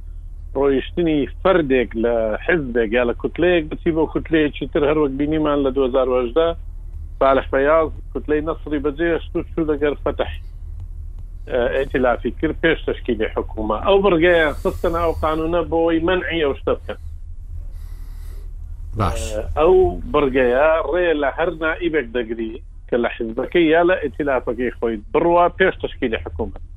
ڕۆیشتنی فەردێک لە حزبێک یا لە کوتلەیەک بچی بۆ کوتلەیەکی تر هەروەک بینیمان لە 2010 ساالح فەیاز کوتلەی نەسری بەجێهێشت و چوو لەگەر فەتح ئیتلافی کرد پێش تشکیلی حکوومە ئەو بڕگەیان خستە ناو قانونە بۆی منعی ئەو شتە بکەن باش ئەو بڕگەیە ڕێ لە هەر نائیبێک دەگری کە لە حزبەکەی یا لە ئیتلافەکەی خۆی بڕوا پێش تشکیلی حکوومەت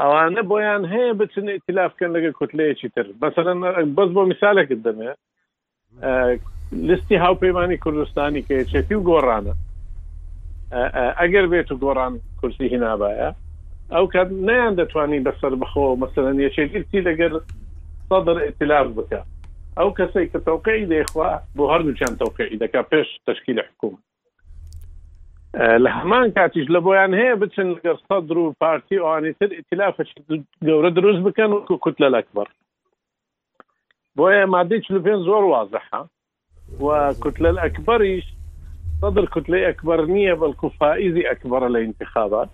ئەوانە بۆیان هەیە بچن ئیتلاف بکەن لەگەر کوتلەیەکی تر بەسەرەن بەس بۆ میسالەکرد دەمێ لستی هاوپەیمانانی کوردستانی کە یەکێتی و گۆڕانە ئەگەر بێت و گۆڕان کورسی هینابایە ئەو کات نیان دەتوانی بەسەر بخۆ مەسەرەن یەکێتی لەگەر سەدر ئیتلاف بکە ئەو کەسێک کە تەوقعی دەیخوا بۆ هەردووچان تەوقعی دەکە پێش تشکیل حکووم لە هەمان کاتیش لە بۆیان هەیە بچن لەگەر سەدر و پارتی ئەوانی تر ئیتلافەکی گەورە دروست بکەن وەکو کوت لە لەکبەر بۆیە مادەی چلو پێ زۆر وازەحە و کوتلە ئەکبەریش صدر کوتلەی ئەکبەر نییە بەڵکو فائزی ئەکبەرە لە انتخابات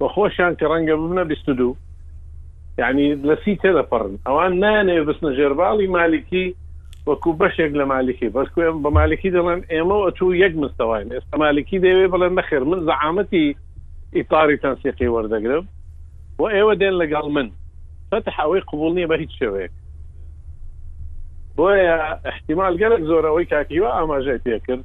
بە خۆشیان کە ڕەنگە ببنە بیست و دوو یعنی لە سی تێدەپەڕن ئەوان نانەوێ بستنە ژێرباڵی مالکی وەکو بەشێک لە مالکی بەسکو ئێم بە مالکی دەڵێن ئێمە و ئەتوو یەک مستەواین ئێستا مالکی دەوێ بڵێن نەخێر من زەعامەتی ئیتاری تەنسیقی وەردەگرم و ئێوە دێن لەگەڵ من فتح ئەوەی قبول نییە بە هیچ شێوەیەک بۆیە احتیمال گەلک زۆرەوەی کاکیوە ئاماژای پێکرد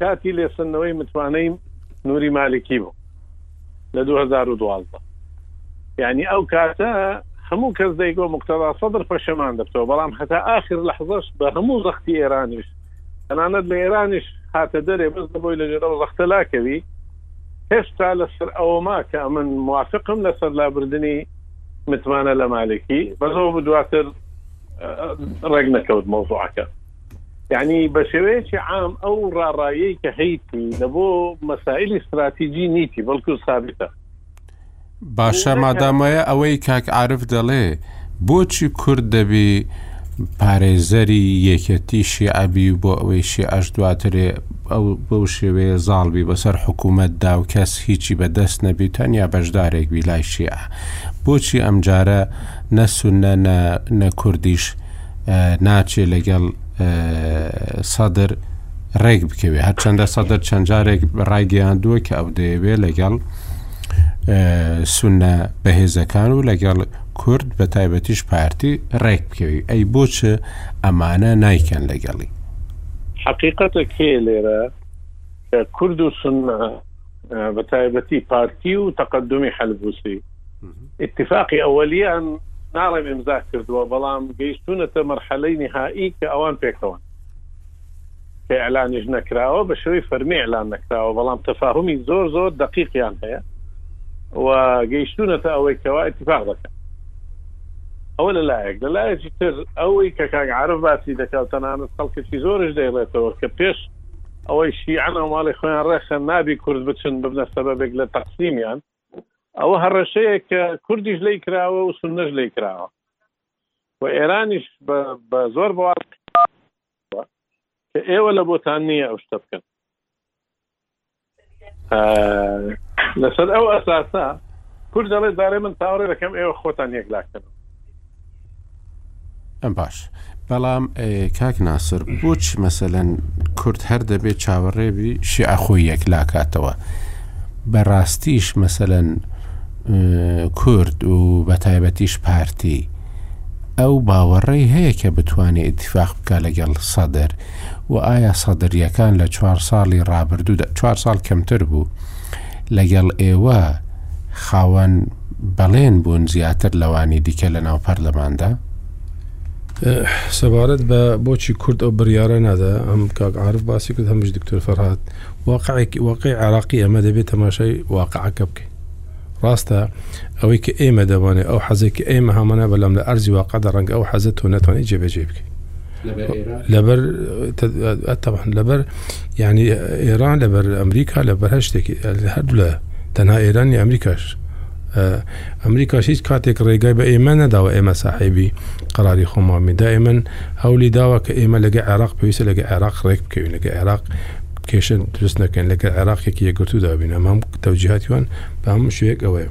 کاتی لێسەندنەوەی متمانەی نوری مالکی بوو لە 2012 یعنی ئەو کاتە هەموو کەس دەیگۆ مقتەدا سەدر پەشەمان دەبتەوە بەڵام هەتا ئاخر لە حزەش بە هەموو زەختی ئێرانیش تەنانەت لە ئێرانیش هاتە دەرێ بەس دەبۆی لە ژێرەوە زەختە لاکەوی هێشتا لەسەر ئەوەما کە ئەمن موافقم لەسەر لابردننی متمانە لە مالکی بەزەوە دواتر ڕێک نەکەوت مۆزوعەکە یانی بە شێوەیەکی عام ئەو ڕاڕایەی کە هەیتی لە بۆ مەسائلی ستراتیجی نیتی بەڵکو سابتە باشە مادامەیە ئەوەی کاک عرف دەڵێ بۆچی کورد دەبی پارێزەری یەکەتی شیعبی بۆ ئەوەی شیعش دواترێ ئەو بەو شێوەیە زاڵبی بەسەر حکوومەت دا و کەس هیچی بەدەست نەبی تەنیا بەشدارێک ویلای شیع بۆچی ئەمجارە نەسونە نە کوردیش ناچێ لەگەڵ سەدر ڕێک بکەوێ هەرچەندە سەدر چەند جارێک ڕایگەیاندووە کە ئەو دەیەوێ لەگەڵ سونە بەهێزەکان و لەگەڵ کورد بە تایبەتیش پارتی ڕێک بکەوی ئەی بۆچ ئەمانە نایکەن لەگەڵی حقیقەتە کێ لێرە کورد و سنە بە تایبەتی پارتی و تەقدمی حەلبوسی ئیتفاقی ئەوەلیان ناڵێم ئیمزا کردووە بەڵام گەیشتونەتە مەرحەلەی نهایی کە ئەوان پێکەوەن کە ئەلانیش نەکراوە بە شێوەی فەرمی ئەلان نەکراوە بەڵام تەفاهمی زۆر زۆر دقیقیان هەیە و گەیشتونەتە ئەوەی کەوا اتفاق دەکەن ئەوە لە لایەک لە لایەکی تر ئەوەی کە کاک عرف باسی دەکات و تەنانەت خەڵکێکی زۆرش دەیڵێتەوە کە پێش ئەوەی شیعەن ئەو ماڵی خۆیان ڕێخە نابی کورد بچن ببنە سەبەبێک لە تەقسیمیان ئەوە هەڕەشەیە کە کوردیش لی کراوە و سنەش لی کراوە و ئێرانیش بە زۆر بەواز کە ئێوە لە بۆتان نییە ئەو شتە بکەن لەسەر ئەو ئەساسە کورد دەڵێت دارێ من تاوەڕێ دەکەم ئێوە خۆتان یەکلاکەن باش بەڵام کاک ناسر بۆچ مەسەلەن کورد هەر دەبێت چاوەڕێبی شیع خۆی یەکلاکاتەوە بەڕاستیش مەسەلەن کورد و بەتایبەتیش پارتی ئەو باوەڕێی هەیە کە بتوانێت اتفاق بکە لەگەڵ سەدر و ئایا سەدریەکان لە چوار ساڵی ڕابردوودا چوار ساڵ کەمتر بوو لەگەڵ ئێوە خاوەن بەڵێن بوون زیاتر لەوانی دیکە لەناو پەرلەماندا؟ سەبارەت بە بۆچی کورد ئەو بڕیارە نادا ئەم کاک عاعرف باسی کرد هەمیش دکتۆر فەرهاد واقعێکی واقعی عراقی ئەمە دەبێت تەماشای واقعەکە بکەین ڕاستە ئەوەی کە ئێمە دەبانێت ئەو حەزێکی ئێمە هەمانە بەلام لە ئەرزی واقعدا ڕەنگە ئەو حەزە تۆ نەتوانێت جێبەجێ بکەیت لەبەر تەبان لەبەر یعنی ئێران لەبەر ئەمریکا لەبەر هەشتێکی هەردوو لە تەنها ئێرانی ئەمریکاش ئەمریکاش هیچ کاتێک ڕێگای بە ئێمە نەداوە ئێمە ساحێبی قراری خۆمامی دا ئێمن هەولی داوە کە ئێمە لەگە عێراق پێویستە لەگە عێراق ڕێک بکەوین لەگە عێراق کێشن دروست نەکەن لەگە عێراقێکی یەگرتوو دابین ئەمام تەوجیهاتیوان بە هەموو شوێک ئەوەیە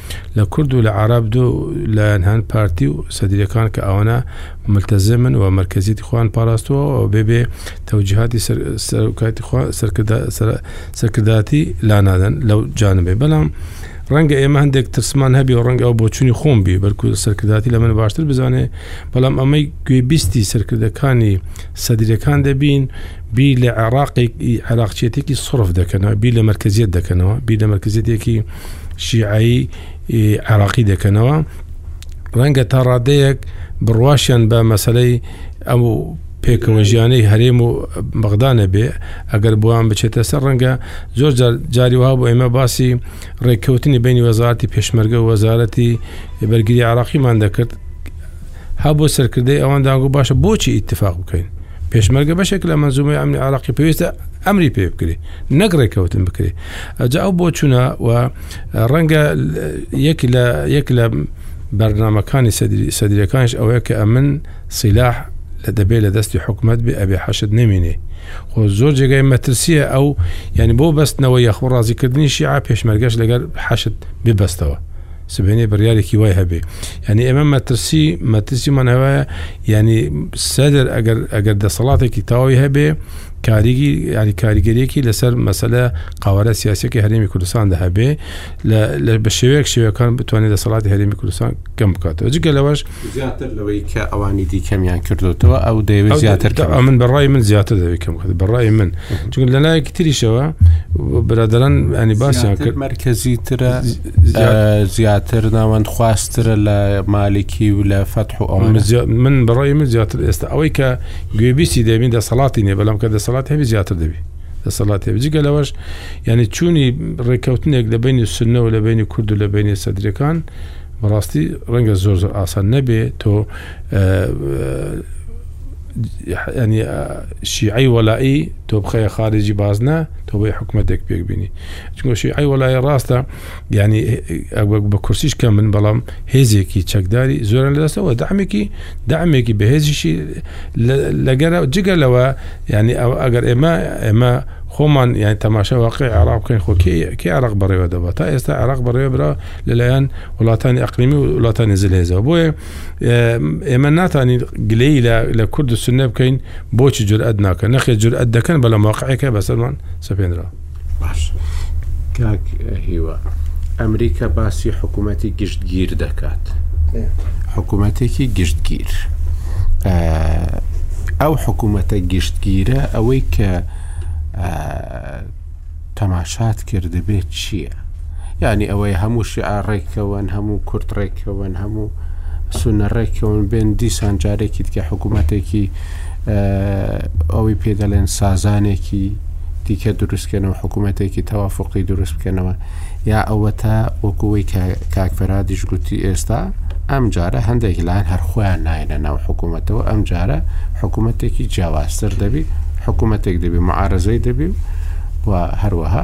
لە کورد و لە عرب دو لایەن هەن پارتی و سەدریەکان کە ئەوانە ملتەزمن و مرکزیتی خوان پاراستووە و بێ بێ تەوجیهاتی سەرکاتی خوا سەرکرداتی لانادەن لەو جانبێ بەڵام ڕەنگە ئێمە هەندێک ترسمان هەبی و ڕەنگە ئەو بۆچوونی خۆم بی بەرکو سەرکرداتی لە من باشتر بزانێ بەڵام ئەمەی گوێبیستی سەرکردەکانی سەدرەکان دەبین بی لە عێراقی عراقچێتێکی سرف دەکەنەوە بی لە مرکزیت دەکەنەوە بی لە مرکزیتێکی شیعایی عراقی دەکەنەوە ڕەنگە تا ڕادەیەک بڕواشیان بە مەسلەی ئەو پێکەوە ژیانەی هەرێم و بەغدانە بێ ئەگەر بۆیان بچێتە سەر ڕەنگە زۆر جاری وها بۆ ئێمە باسی ڕێککەوتنی بینی وەزارتی پێشمەرگە و وەزارەتی بەرگری عراقیمان دەکرد هەبوو سەرکردەی ئەوان داگو باشە بۆچی ئیتفاق بکەین پێشمەرگە بەشێک لە مەزومی ئەمنی عراقی پێویستە ئەمری پێ بکرێ نەگڕێکەوتن بکرێ ئەجا ئەو بۆ چوونە و ڕەنگە یەک لە یەک لە بەرنمەکانی سەدرەکانش ئەوەیە کە ئەمن سیلاح لە دەبێت لە دەستی حکومت بێ ئەبێ حەشت نمینێ خۆ زۆر جێگای مەترسیە ئەو یعنی بۆ بەستنەوە یاخۆ ڕازیکردنی شیعە پێشمەرگەش لەگەر حەشت ببەستەوە سبێنێ بڕارێکی وای هەبێ ینی ئێمە مەترسی مەترسی منەوەە ینی سەدر ئەگەر ئەگەر دەسەڵاتێکی تاوی هەبێ کاریگی ینی کاریگەریەکی لەسەر مەسلە قاوارە سیاسەکە هەرێمی کوردستان دە هەبێ لە بە شێوەیەک شێوەکان بتوانێت دەسەڵاتی هەرێمی کوردستان کەم بکاتەوە جگە لەوەش زیاتر لەوەی کە ئەوانی دیکەمیان کردوتەوە ئەو دەیوێت زیاتر من بەڕای من زیاتر دەوێت کەم کرد بەڕای من چون لەلایەکی تریشەوە برادران ئەنی باسیان کرد مرکزی ترە زیاتر ناوەند خواسترە لە مالکی و لە فەتح و ئەو من بەڕای من زیاتر ئێستا ئەوەی کە گوێبیستی دەبین دەسەڵاتی نیە بەڵام کە دەسەڵات هەبی زیاتر دەبی دەسەڵاتی جگە لەوەش ینی چوونی ڕێککەوتنێک لە بینی سنەوە لە بینی کورد و لە بینی سەدرەکان بەڕاستی ڕەنگە زۆر زۆر ئاسان نەبێ تۆ ینی شیعی وەلائی تۆ بخەیە خارجی بازنە تۆ بۆی حکوومەتێک پێک بینی چگۆشی ئەی وەلای ڕاستە یعنی ئەوەک بە کورسیش کە من بەڵام هێزێکی چەکداری زۆرە لەدەستەوە دامێکی دامێکی بەهێزیشی لەگەر جگە لەوە ینی ئەو ئەگەر ئێمە ئێمە خۆمان یان تەماشا واقع عراق بکەین خۆکی کە عراق بەڕێوە دەبە تا ئێستا عراق بەڕێوە برا لەلایەن وڵاتانی ئەقلیمی و وڵاتانی زلێزەوە بۆیە ئێمە ناتانی گلەی لە کورد سنە بکەین بۆچی جورئەت ناکە نەخێ جورئەت دەکەن بەڵام واقعەکە بەسەرمان سەپێنرا باش کاک هیوا ئەمریکا باسی حکوومەتی گشتگیر دەکات حکوومەتێکی گشتگیر ئەو حکوومەتە گشتگیرە ئەوەی کە تەماشات کردبێت چییە؟ یانی ئەوەی هەموو شیعە ڕێککەون هەموو کورت ڕێککەون هەموو سونە ڕێککەون بێن دیسان جارێکی دیکە حکوومەتێکی ئەوەی پێ دەڵێن سازانێکی دیکە دروستکەنەوە حکوومەتێکی تەوافقی دروست بکەنەوە یا ئەوە تا وەکوی کاکفرادیش گوتی ئێستا ئەم جارە هەندێک لایەن هەرخۆیان نایەنە ناو حکوومەتەوە ئەم جارە حکوومەتێکی جیاوازتر دەبی حکوومەتێک دەبی معارزەی دەبی و هەروەها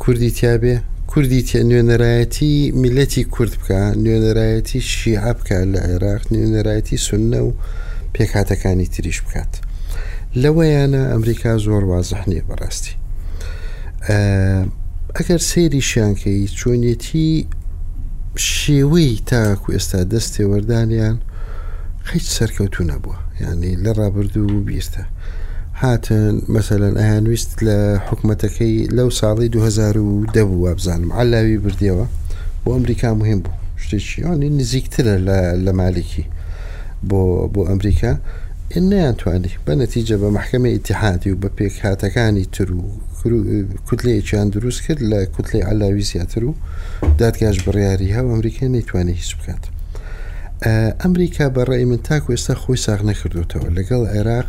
کوردی تیا بێ کوردی تیا نوێنەرایەتی میلەتی کورد بکە نوێنەرایەتی شیعە بکە لە عێراق نوێنەرایەتی سنە و پێکاتەکانی تریش بکات لەوەیانە ئەمریکا زۆر وازح نییە بەڕاستی ئەگەر سێری شیانکەی چۆنیەتی شێوەی تاکو ئێستا دەست تێوەردانیان هیچ سەرکەوتو نەبووە یعنی لە ڕابردوو بیرتە هاتن مەسەلەن ئەیانویست لە حکومەتەکەی لەو ساڵی 2010 بوو وابزانم عەلاوی بردیەوە بۆ ئەمریکا مهم بوو شتێکی ئەوانی نزیکترە لە مالکی بۆ بۆ ئەمریکا نەیان توانی بە نەتیجە بە محکمە ئتیحادی و بە پێک هاتەکانی تر و کوتلەیەکیان دروست کرد لە کوتلەی عەلاوی زیاتر و دادگاش بڕیاری هەو ئەمریکای نەیتوانی هیچ بکات ئەمریکا بەڕێ من تاکو ئێستا خۆی ساغ نەکردوتەوە لەگەڵ عێراق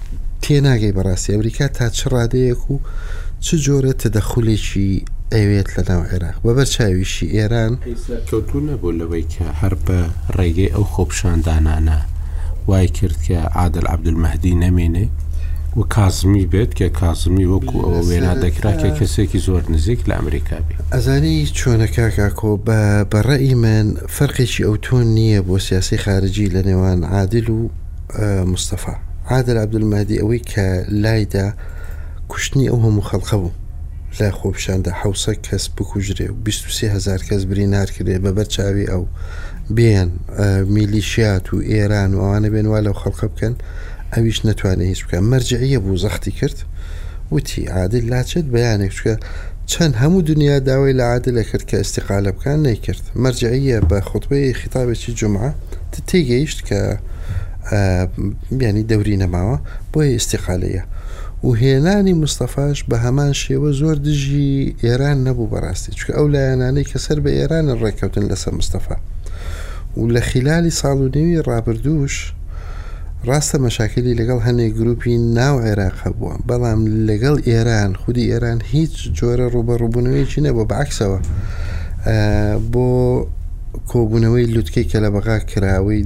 تێناگەی بەڕاستی ئەمریکا تا چ ڕادەیەک و چ جۆرە تەدەخولێکی ئەوێت لە ناو عێراق بە بەر چاویشی ئێران. ئەی سەرکەوتوو نەبوو لەوەی کە هەر بە ڕێگەی ئەو خۆپیشاندانانە وای کرد کە عادل عەبدولمەهدی نەمێنێ و کازمی بێت کە کازمی وەکوو ئەوە وێنا دەکرا کە کەسێکی زۆر نزیک لە ئەمریکا بێ. ئەزانی چۆنە کاک ئاکۆ بە بە ڕەئی من فەرقێکی ئەوتۆ نییە بۆ سیاسی خارجی لە نێوان عادل و. مستەفا عادل عبدمادی ئەوەی کە لایدا کوشتنی ئەو هەموو خەڵقە بوو لە خۆپشاندا حوسە کەس بکوژرێ و 23 هزار کەس برینار کرێ بە بەر چاوی ئەو بێن میلیشیات و ئێران و ئەوانە بێن وا لەو خەڵقە بکەن ئەویش نەتوانێت هیچ بکە مەرجعە بوو زەختی کرد وتی عادل لاچێت بەیانێک چکە چەند هەموو دنیا داوای لە عادلە کرد کە ئستیقالە بکان نەیکرد مەرجعە بە خۆتبەی خیتابێکی جمعە تێگەیشت کە یانی دەوری نەماوە بۆیە ئیستیقالەیە و هێنانی مستەفاش بە هەمان شێوە زۆر دژی ئێران نەبوو بەڕاستی چکە ئەو لایەنانەی کە سەر بە ئێران ڕێککەوتن لەسەر مستەفا و لە خلالی ساڵ و نێوی ڕابردووش ڕاستە مەشاکلی لەگەڵ هەنێک گروپی ناو عێراق هەبووە بەڵام لەگەڵ ئێران خودی ئێران هیچ جۆرە ڕوبەڕوبوونەوەیەکی نەبوو بەعکسەوە بۆ کۆبوونەوەی لوتکەی کەلەبەغا کراوەی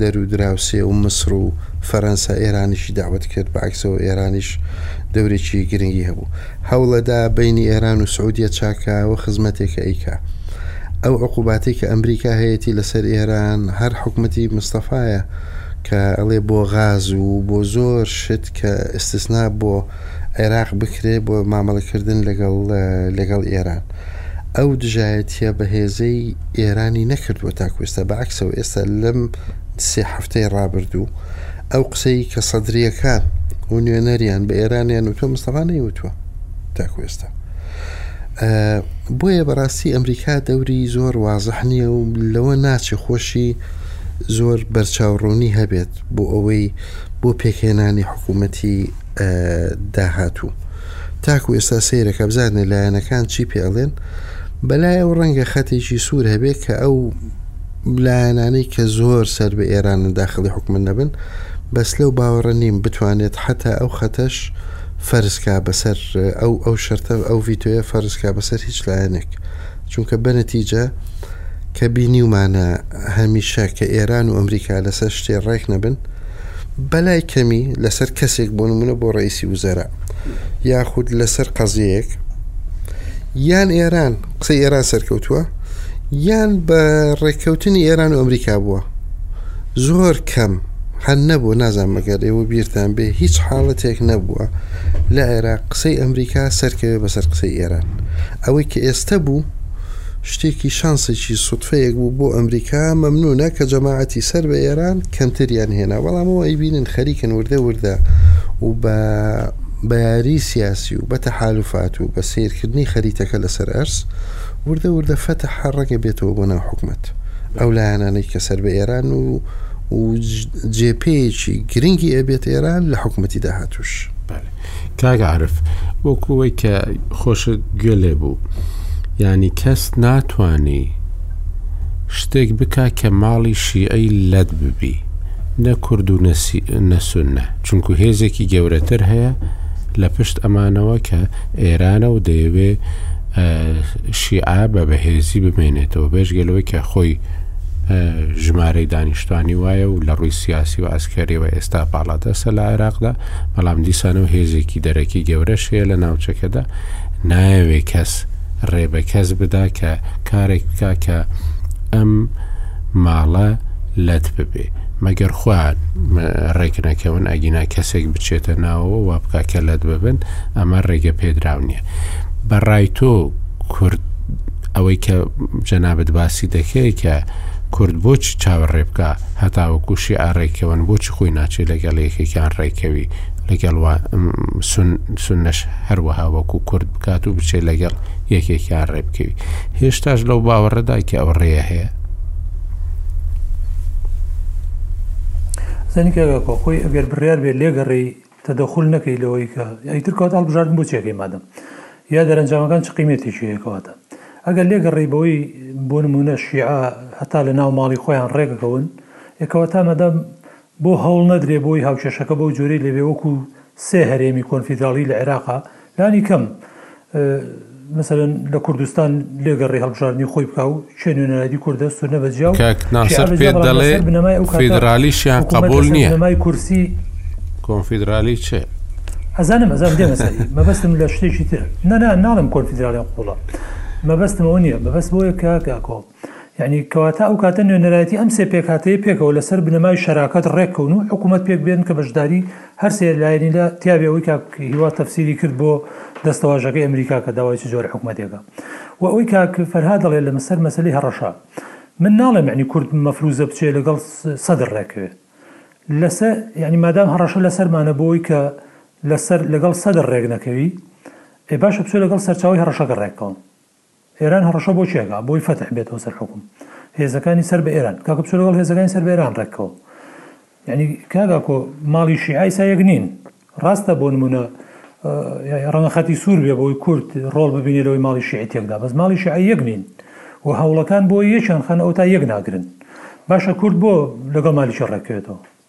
دەرو دراوسێ و مسڕ و فەرەنسا ئێرانیشی داوەت کرد بە عەکسەوە ئێرانیش دەورێکی گرنگی هەبوو هەوڵەدا بەینی ئێران و سعودیە چاکە ئەوە خزمەتێک ئەیکا ئەو عقوباتەی کە ئەمریکا هەیەتی لەسەر ئێران هەر حکومەتی مستەفایە کە ئەڵێ بۆ غاز و بۆ زۆر شت کە ئستسنا بۆ عێراق بکرێت بۆ مامەڵەکردن لەگەڵ لەگەڵ ئێران ئەو دژایەتیە بەهێزەی ئێرانی نەکردووە تاکوێستا بە عکسەوە ئێستا لەم سێ هەفتەی ڕابردوو ئەو قسەی کە سەدرریەکان و نوێنەریان بە ئێرانیان وتوە مستەفانەی وتوە تاکوێستا بۆیە بەڕاستی ئەمریکا دەوری زۆر وازح نییە و لەوە ناچێ خۆشی زۆر بەرچاوڕوونی هەبێت بۆ ئەوەی بۆ پێکهێنانی حکوومەتی داهاتوو تاکو ئێستا سیرەکە بزانێ لایەنەکان چی پێ ئەڵێن بەلای ئەو ڕەنگە خەتێکی سوور هەبێت کە ئەو لایەنانەی کە زۆر سەر بە ئێران داخلی حکومن نەبن بەس لەو باوەڕە نیم بتوانێت حتا ئەو خەتەش فەرزکا بەسەر ئەو ئەو شەرتە ئەو ڤیتۆیە فەرزکا بەسەر هیچ لایەنێک چونکە بەنەتیجە کە بینیومانە هەمیشە کە ئێران و ئەمریکا لەسەر شتێ ڕێک نەبن بەلای کەمی لەسەر کەسێک بۆ نمونە بۆ ڕئیسی وزەرا یاخود لەسەر قەزیەیەک یان ئێران قسە ئێران سەرکەوتووە یان بە ڕێککەوتنی ئێران و ئەمریکا بووە زۆر کەم هەر نەبوو نازان مەگەر ئێوە بیرتان بێ هیچ حاڵەتێک نەبووە لە عێراق قسەی ئەمریکا سەرکەوێ بەسەر قسەی ئێران ئەوەی کە ئێستا بوو شتێکی شانسێکی سوتفەیەک بوو بۆ ئەمریکا مەمنونە کە جەماعەتی سەر بە ئێران کەمتریان هێنا بەڵام ئەوە ئەیبینن خەریکن وردە وردە و بە بەیاری سیاسی و بە تەحالوفات و بە سیرکردنی خەریتەکە لەسەر ئەرز وردە وردە فەتح هەر ڕەنگە بێتەوە بۆ ناو حکومەت ئەو لایەنانەی کە سەر بە ئێران و و جێپێکی گرنگی ئەبێت ئێران لە حکومەتی داهاتوش. کاک عارف وەکو ئەوەی کە خۆشت گوێ لێ بوو ینی کەس ناتانی شتێک بکە کە ماڵی شیعی لەت ببی نە کورد و نەسونە چونکو هێزێکی گەورەتر هەیە لە پشت ئەمانەوە کە ئێرانە و دەیەوێ شیعە بە بەهێزی بمێنێتەوە بێژگەلەوەی کە خۆی ژمارەی دانیشتوانی وایە و لە ڕووی سیاسی و ئەسکەریەوە ئێستا باڵادەسە لە عێراقدا بەڵام دیسان و هێزێکی دەرەکی گەورەش هەیە لە ناوچەکەدا نایەوێ کەس ڕێ بە کەس بدا کە کارێک بکە کە ئەم ماڵە لەت ببێ مەگەر خوارد ڕێکنەکەون ئەگینا کەسێک بچێتە ناوەوە وا بکە کە لەت ببن ئەمە ڕێگە پێدراو نییە بەڕای تۆ کورد ئەوەی کە جەنابەت باسی دەکەی کە کورد بۆچی چاوەڕێ بکە هەتاوەکو شیعە ڕێکەون بۆچی خۆی ناچێت لەگەڵ یەکێکیان ڕێکەوی لەگەڵ سنەش هەروەها وەکو کورد بکات و بچێت لەگەڵ یەکێکیان ڕێبکەوی هێشتاش لەو باوەڕەدا کە ئەو ڕێە هەیە زەنیکە کۆخۆی ئەگەر بڕیار بێت لێگەڕێی تەدەخول نەکەی لەوەی کە ئیتر کەواتە هەڵبژاردن بۆچی ئەکەی مادەم یا دەرەنجامەکان چ قیمەتێکی هەیە کەواتە ئەگەر لێگەڕێی بەوەی بۆ نموونە شیعە هەتا لە ناو ماڵی خۆیان ڕێکەکەون ئێ کەواتە مادام بۆ هەوڵ نەدرێ بۆی هاوکێشەکە بەو جۆرەی لێبێ وەکوو سێ هەرێمی کۆنفیدراڵی لە عێراقا لانی کەم مەسەلەن لە کوردستان لێگەڕی هەڵبژاردنی خۆی بکا و کێ نوێنەرایەتی کوردە سورنە بە جیا و کاک ناسر شیعە بە جیا پێت بەڵام دەڵێ لەسەر بنەمای ئەو کاتە فیدرالیشیان حکوومەت قەبووڵ لەسەر نییە؟ بنەمای کورسی کۆنفیدرالی چ؟ ئەزانم ئەزانم دێمە سەری مەبەستم لە شتێکی ترە نا نا ناڵێم کۆنفیدرالیان قووڵە مەبەستم ئەوە نییە مەبەست بۆیە کاک ئاکۆ یەعنی کەواتە ئەو کاتە نوێنەرایەتی ئەم سێ پێکهاتەیە پێکەوە لە سەر بنەمای شەراکەت ڕێک کەون و حکوومەت پێک بێن کە بەشداری هەر سێ لایەنی لە تیابێ ئەوی کاک هیوا تەفسیری کرد بۆ دەستەواژەکەی ئەمریکا کە داوای چ جۆرە حکوومەتێکە و ئەوی کاک فەرهاد دەڵێ لە سەر مەسەلەی هەڕەشە من ناڵێم یەعنی کورد مەفروزە بچێ لەگەڵ سەدر ڕێکەوێ لەسەر یەعنی مادام هەڕەشە لەسەرمانە بۆی کە لەسەر لەگەڵ سەدر ڕێک نەکەوی ئێ باشە بچێ لەگەڵ سەرچاوی هەڕەشەکە ڕێکەوە ئێران هەڕەشە بۆ کێ ئەکا بۆی فەتح بێتەوە سەر حوکم هێزەکانی سەر بە ئێران کاکە بچۆ لەگەڵ هێزەکانی سەر بە ئێران ڕێککەوە یعنی کاک ئاکۆ ماڵی شیعای سا یەک نین ڕاستە بۆ نمونە ڕەنگە خەتی سوور بێ بۆی کورد ڕۆڵ ببینێ لەوەی ماڵی شیعی تێکدا بەس ماڵی شیعای یەک نین و هەوڵەکان بۆ یەکیان خەن ئەو تا یەک ناگرن باشە کورد بۆ لەگەڵ مالیکی ڕێککەوێتەوە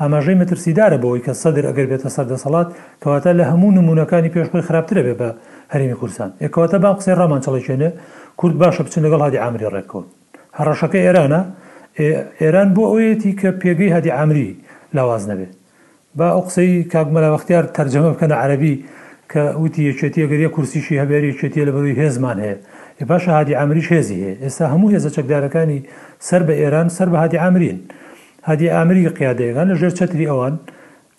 ئاماژەی مەترسیدارە بەوەی کە سەدر ئەگەر بێتە سەر دەسەڵات کەواتە لە هەموو نموونەکانی پێش خۆی خراپتر ئەبێ بە هەرێمی کوردستان ئێ کەواتە بام قسەی ڕامان چڵەکێنێ کورد باشە بچن لەگەڵ هادی عامری ڕێککەون هەڕەشەکە ئێرانە ئێ ئێران بۆ ئەوەیەتی کە پێگەی هادی عامری لاواز نەبێ با ئەو قسەی کاک مەلا بەختیار تەرجەمە بکەنە عەرەبی کە وتی یەکێتی ئەگەر یەک کورسیشی هەبێ یەکێتیە لەبەروی هێزمان هەیە ئێ باشە هادی عامریش هێزی هەیە ئێستا هەموو هێزە چەکدارەکانی سەر بە ئێران سەر بە هادی عامرین هادی عامری و قیادەیەکان لە ژێر چەتری ئەوان،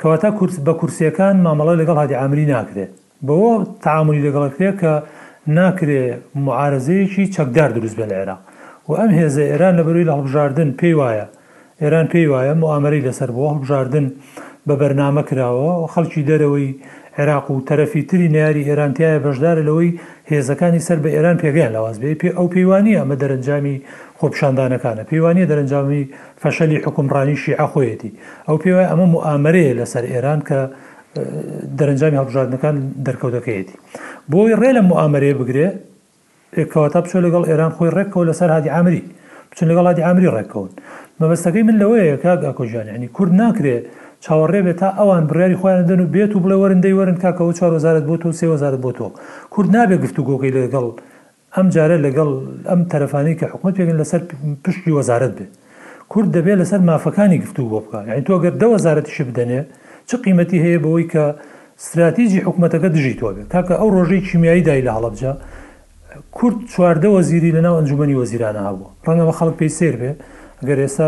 کەواتە کورد بە کورسیەکان مامەڵە لەگەڵ هادی عامری ناکرێ، بەوە تەعامولی لەگەڵ ئەکرێ کە ناکرێ موعارەزەیەکی چەکدار دروست بێ لە عێراق و ئەم هێزە ئێران لە بەروی هەڵبژاردن پێی وایە ئێران پێی وایە موئامەرەی لەسەر بووە هەڵبژاردن بە بەرنامە کراوە و خەڵکی دەرەوەی عێراق و تەرەفی تری نەیاری ئێران تیایە بەشدارە لەوەی هێزەکانی سەر بە ئێران پێگەیان لاواز بێت، پێ ئەو پێی وا نییە ئەمە دەرەنجامی خۆپیشاندانەکانە، پێی وا نییە دەرەنجامی فەشەلی حوکمڕانی شیعە خۆیەتی، ئەو پێی وایە ئەمە موئامەرەیە لە سەر ئێران کە دەرەنجامی هەڵبژاردنەکان دەرکەوتەکەیەتی. بۆی ڕێ لەم موئامەرەیە بگرێ کەواتە بچۆ لەگەڵ ئێران خۆی ڕێک بکەوە لە سەر هادی عامری. بچن لەگەڵ هادی عامری ڕێککەون. مەبەستەکەی من لەوەیە کاک ئاکۆ گیان یانی کورد ناکرێ چاوەڕێ بێ تا ئەوان بڕیاری خۆیان دەن و بێت و بڵێ وەرن دەی وەرن کاکە ئەوە چوار وەزارەت بۆ تۆ و سێ وەزارەت بۆ تۆ. کورد نابێ گفتوگۆکەی لەگەڵ ئەم جارە لەگەڵ ئەم تەرەفانەی کە حکومەت پێکن لەسەر پشکی وەزارەت بێ. کورد دەبێ لەسەر مافەکانی گفتوگۆ بکا. یانی تۆ گەر دە وەزارەتیشی بدەنێ چ قیمەتی هەیە بەوەی کە ستراتیجی حکومەتەکە دژی تۆ بێ. کاکە ئەو ڕۆژەی کیمیایی دای لە هەڵەبجە کورد چواردە وەزیری لەناو ئەنجومەنی وەزیرانە هەبوو ڕەنگە بە خەڵک پێی سێر بێ گەر ئێستا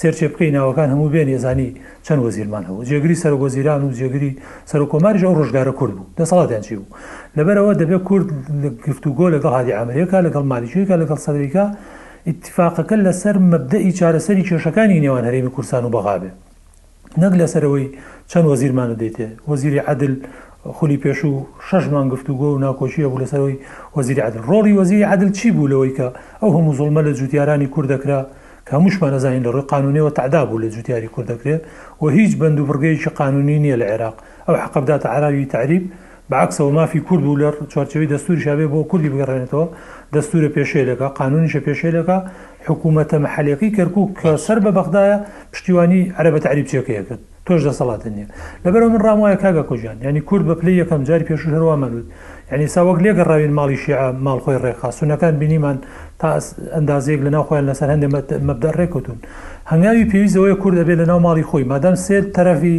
سێرچێ بکەی ناوەکان هەموو بێن ێزانی چەند وەزیرمان هەبوو جێگری سەرۆک وەزیران و جێگری سەرۆک کۆماریش ئەو ڕژگارە کورد بوو دەسەڵاتیان چی بوو لەبەرەوە دەبێت کورد لە گفتوگۆ لەگەڵ هادی ئامریکا لەگەڵ مالیکیەکە لەگەڵ سەدریکا اتفاقەکە لەسەر مەبدەئی چارەسەری کێشەکانی نێوان هەرێمی کورسان و بەغابێ نەک لەسەر ئەوەی چەند وەزیرمان دەدەیتێ، وەزیری عەدل خولی پێشوو شەش مانگ گفتوگۆ و ناکۆکی هەبوو لەسەر ئەوەی وەزیری عەدل، ڕۆڵی وەزیری عەدل چی بوو لەوەی کە ئەو هەموو زوڵمە لە جووتیارانی کورد دەکرا کە هەمووشمان ئەزانین لە ڕووی قانوونییەوە تەعدا بوو لە جووتیاری کورد دەکرێ و هیچ بەند و بڕگەیەکی قانوونی نییە لە عێراق ئەو حەقە بداتە عەراوی تەعریب بە عەکسەوە مافی کورد و لە چوارچێوەی دەستوریشا بێ بۆ کوردی بگەڕێنێتەوە، دەستورە پێشێلەکە، قانونیشە پێشێلەکە، حکومەتە محەلەکەی کەرکوک کە باش. سەر بە بەغدایە پشتیوانی عەرەبە تەعریب چیەکەی ئەکرد تۆش دەسەڵاتت نیە. لەبەرئەوە من ڕام وایە کاک ئاکۆ گیان یانی کورد بە پلەی یەکەم جاری پێشوش هەر وامان وت یانی ئێستا وەک لێگەڕاوین ماڵی شیعە ماڵ خۆی ڕێکخا سونەکان بینیمان تا ئەندازەیەک لەناو خۆیان لەسەر هەندێ مەبدا ڕێکەوتون هەنگاوی پێویست ئەوەیە کورد ئەبێ لەناو ماڵی خۆی مادام سێ تەرەفی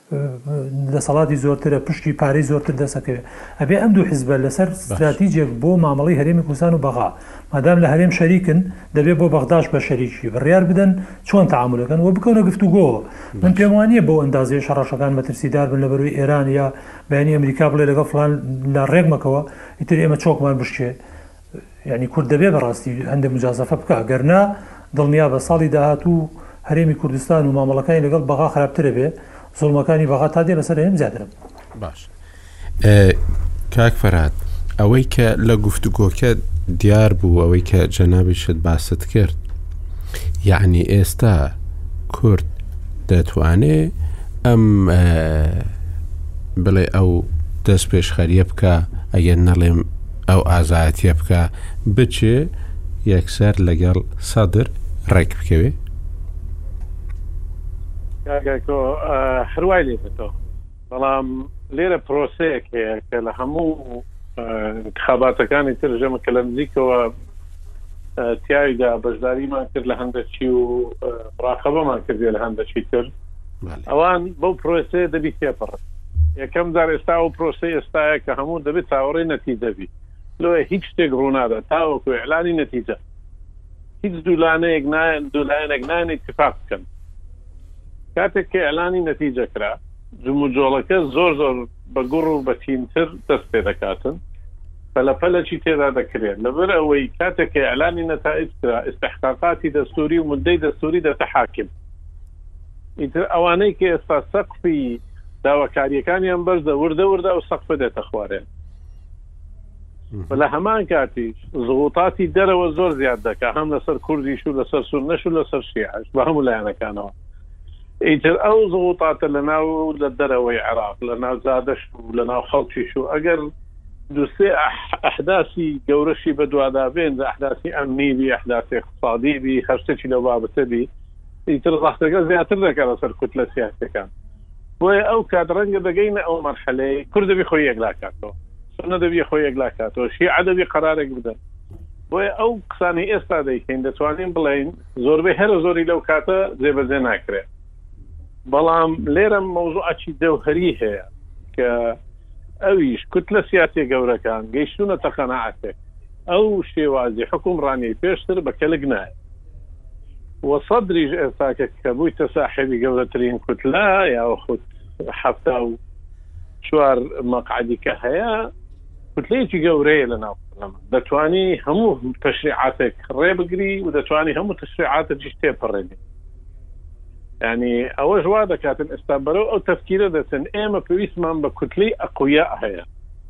دەسەڵاتی زۆرترە پشکی پارەی زۆرتر دەست ئەکەوێت ئەبێ ئەم دوو حزبە لەسەر ستراتیجێک بۆ مامەڵەی هەرێمی کوردستان و بەغا مادام لە هەرێم شەریکن دەبێ بۆ بەغداش بە شەریکی بڕیار بدەن چۆن تەعامولەکەن و بکەونە گفتوگۆوە من پێم وانییە بەو ئەندازەیە شەڕەشەکان مەترسیدار بن لە بەروی ئێران یا بەیانی ئەمریکا بڵێ لەگەڵ فلان لە ڕێک مەکەوە ئیتر ئێمە چۆکمان بشکێ یانی کورد دەبێ بەڕاستی هەندێ موجازەفە بکا گەرنا دڵنیابە ساڵی داهاتوو هەرێمی کوردستان و مامەڵەکانی لەگەڵ بەغا خراپترە بێ زوڵمەکانی بەغا تا دێ بەسەر هێم زیاترە باش کاک فەرات ئەوەی کە لە گفتوگۆکە دیار بوو ئەوەی کە جەنابیشت باست کرد یعنی ئێستا کورد دەتوانێ ئەم بڵێ ئەو دەست پێشخەریە بکە ئەگەر نەڵێم ئەو ئازایەتیە بکا بچێ یەکسەر لەگەڵ سەدر ڕێک بکەوێ. کاک ئەکۆ هەر وای لێ دەکەم بەڵام لێرە پرۆسەیەک هەیە کە لە هەموو انتخاباتەکانی تر ژەمە کە لە نزیکەوە تیایدا بەشداریمان کرد لە هەندەچی و مراقەبەمان کردێ لە هەندەچی تر ئەوان بەو پرۆسەیە دەبی تێپەڕن یەکەم جار ئێستا و پرۆسی ئێستاە کە هەموو دەبێت چاوەڕی نەتیجەبی لۆە هیچ شتێک ڕوونادا تاوەکو ئەلانی نەتیجە هیچ دوولانەیەک نایەن دوولایەنێک نان اتفاق بکەن کاتێک کە ئەلانی نەتیجە کرا جمو جۆڵەکە زۆر زۆر بە گوڕ و بەتینتر دەست پێ دەکاتن پەلەپەلەکی تێدا دەکرێت لەبەر ئەوەی کاتێک کە ئەلانی نەتائج کرا استحقاقاتی دەستوری و مدەی دەستوری دەتە حاکم ئیتر ئەوانەی کە ئێستا سەقفی داواکاریەکانیان بەرزە وردە وردە ئەو سەقف دێتە خوارێن لە هەمان کاتی زغوتاتی دەرەوە زۆر زیاد دەکە هەم لەسەر کوردیش و لەسەر سون نەش و لەسەر شیعش بە هەموو لایەنەکانەوە ئیتر ئەو زغوتاتە لە ناو لە دەرەوەی عراق لە ناو زادەش و لە ناو خەڵکیش و ئەگەر دوسێ ئەحداسی گەورەشی بەدوادابێن لە ئەحداسی ئەمنی ئەحداسی ئیقتسادی بی هەر شتێکی لەو بابەتە بی ئیتر ڕەخنەکە زیاتر دەکا لەسەر کوتلە سیاسیەکان بۆیە ئەو کات ڕەنگە دەگەینە ئەو مەرحەلەی کورد دەبی خۆی یەکلا کاتەوە سنە دەبی خۆی یەکلا کاتەوە شیعە دەبی قەرارێک بدەن بۆیە ئەو قسانی ئێستا دەیکەین دەتوانین بڵێین زۆربەی هەرە زۆری لەو کاتە جێبەجێ ناکرێت بەڵام لێرە مەوزوعکی جەوهری هەیە کە ئەویش کوتلە سیاسی گەورەکان گەیشتونە تەقەنەعاتێک ئەو شێوازی حوکم ڕانی پێشتر بە کەلک نایە و سەدریش ئێستاکە کە بویتە ساحێبی گەورەترین کوتلە یاخود حەفتا و چوار مەقعدی کە هەیە کوتلەیەکی گەورەیە لە ناو پەرلەمان دەتوانی هەموو تەشریعاتێک ڕێبگری و دەتوانی هەموو تەشریعاتەکیش تێپەڕێنی ینی ئەوەش وا دەکاتن ئێستا بەرەو ئەو تەفکیرە دەچن ئێمە پێویستمان بە کوتلەی ئەقویا هەیە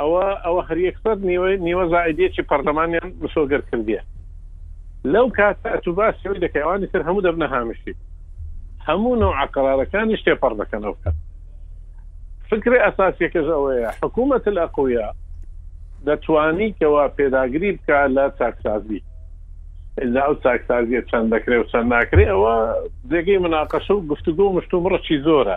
ئەوە ئەوە هەر یەکسەر نیوەی نیوە زائیدیەکی پەرلەمانیان مسۆگەر کردیە لەو کات ئەتو باس ئەوی دەکەی ئەوانی تر هەموو دەبنە هامشی هەموو نەوع قرارەکانی شتێ پەڕ دەکەن ئەو کات فکری ئەساسیەکەش ئەوەیە حکوومەت لە قوە دەتوانی کەوا پێداگری بکە لە چاکسازی ئەجا ئەو چاکسازیە چەند دەکرێت و چەند ناکرێت ئەوە جێگەی مناقەش و گفتوگۆ مشت و مڕچی زۆرە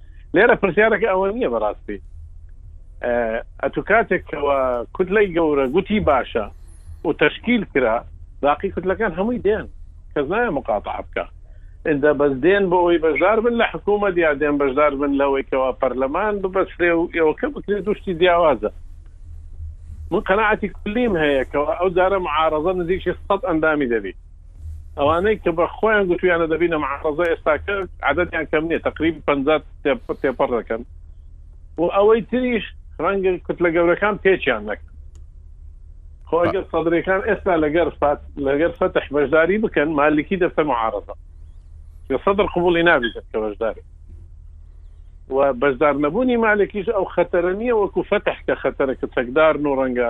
لێرە پرسیارەکە ئەوە نییە بەڕاستی ئەتو کاتێک کەەوە کوتلەی گەورە گوتی باشە و تشکیل کرا باقی کوتلەکان هەمووی دێن کەس نایە مقاطع بکە ئەدا بەس دێن بۆ ئەوی بەشدار بن لە حکوومەت یا دێن بەشدار بن لەوەی کەەوە پەرلەمان ببەسرێ و ئێوەکە بکرێ دوشتی جیاوازە من قەنەعاتی کلیم هەیە کەەوە ئەو جارە معارەزە نزیکی سە ئەندامی دەبی ئەوانەی کە بە خۆیان گوتویانە دەبینە معارەزە ئێستاکە عەدەدیان کەم نیە تەقریبی پەنجا تێپەڕ دەکەن و ئەوەی تریش ڕەنگە کوتلە گەورەکان پێچیان نەکەن خۆگە سەدرەکان ئێستا لەگەر فات لەگەر فەتح بەشداری بکەن مالکی دەبتە معارەزە سەدر قوبولی نابیت کە بەشداری و بەشدار نەبوونی مالکیش ئەو خەتەرە نییە وەکو فەتح کە خەتەرە کە چەکدار و ڕەنگە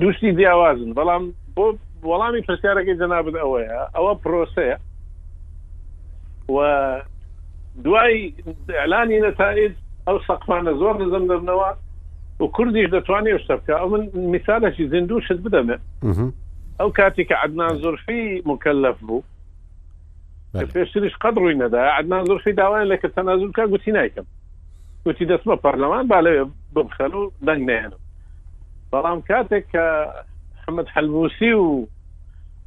دوو شتی جیاوازن، بەڵام بۆ وەڵامی پرسیارەکەی جەنابت ئەوەیە ئەوە پرۆسەیە و دوای ئەلانی نەتائج ئەو سەقفانە زۆر نزم دەبنەوە و کوردیش دەتوانێت شتە بکە ئەو من میسالەکی زیندوو شت بدەمێ ئەو کاتی کە عدنان زۆرفی مکەلف بوو پێشتریش قەت ڕووی نەدا عدنان زۆرفی داوایان لە کە تەنازولکە گوتی نایکەم گوتی دەستمە پەرلەمان با لەوێ ببخەن و دەنگ نێنم بەڵام کاتێک کە حمد حلبوسی و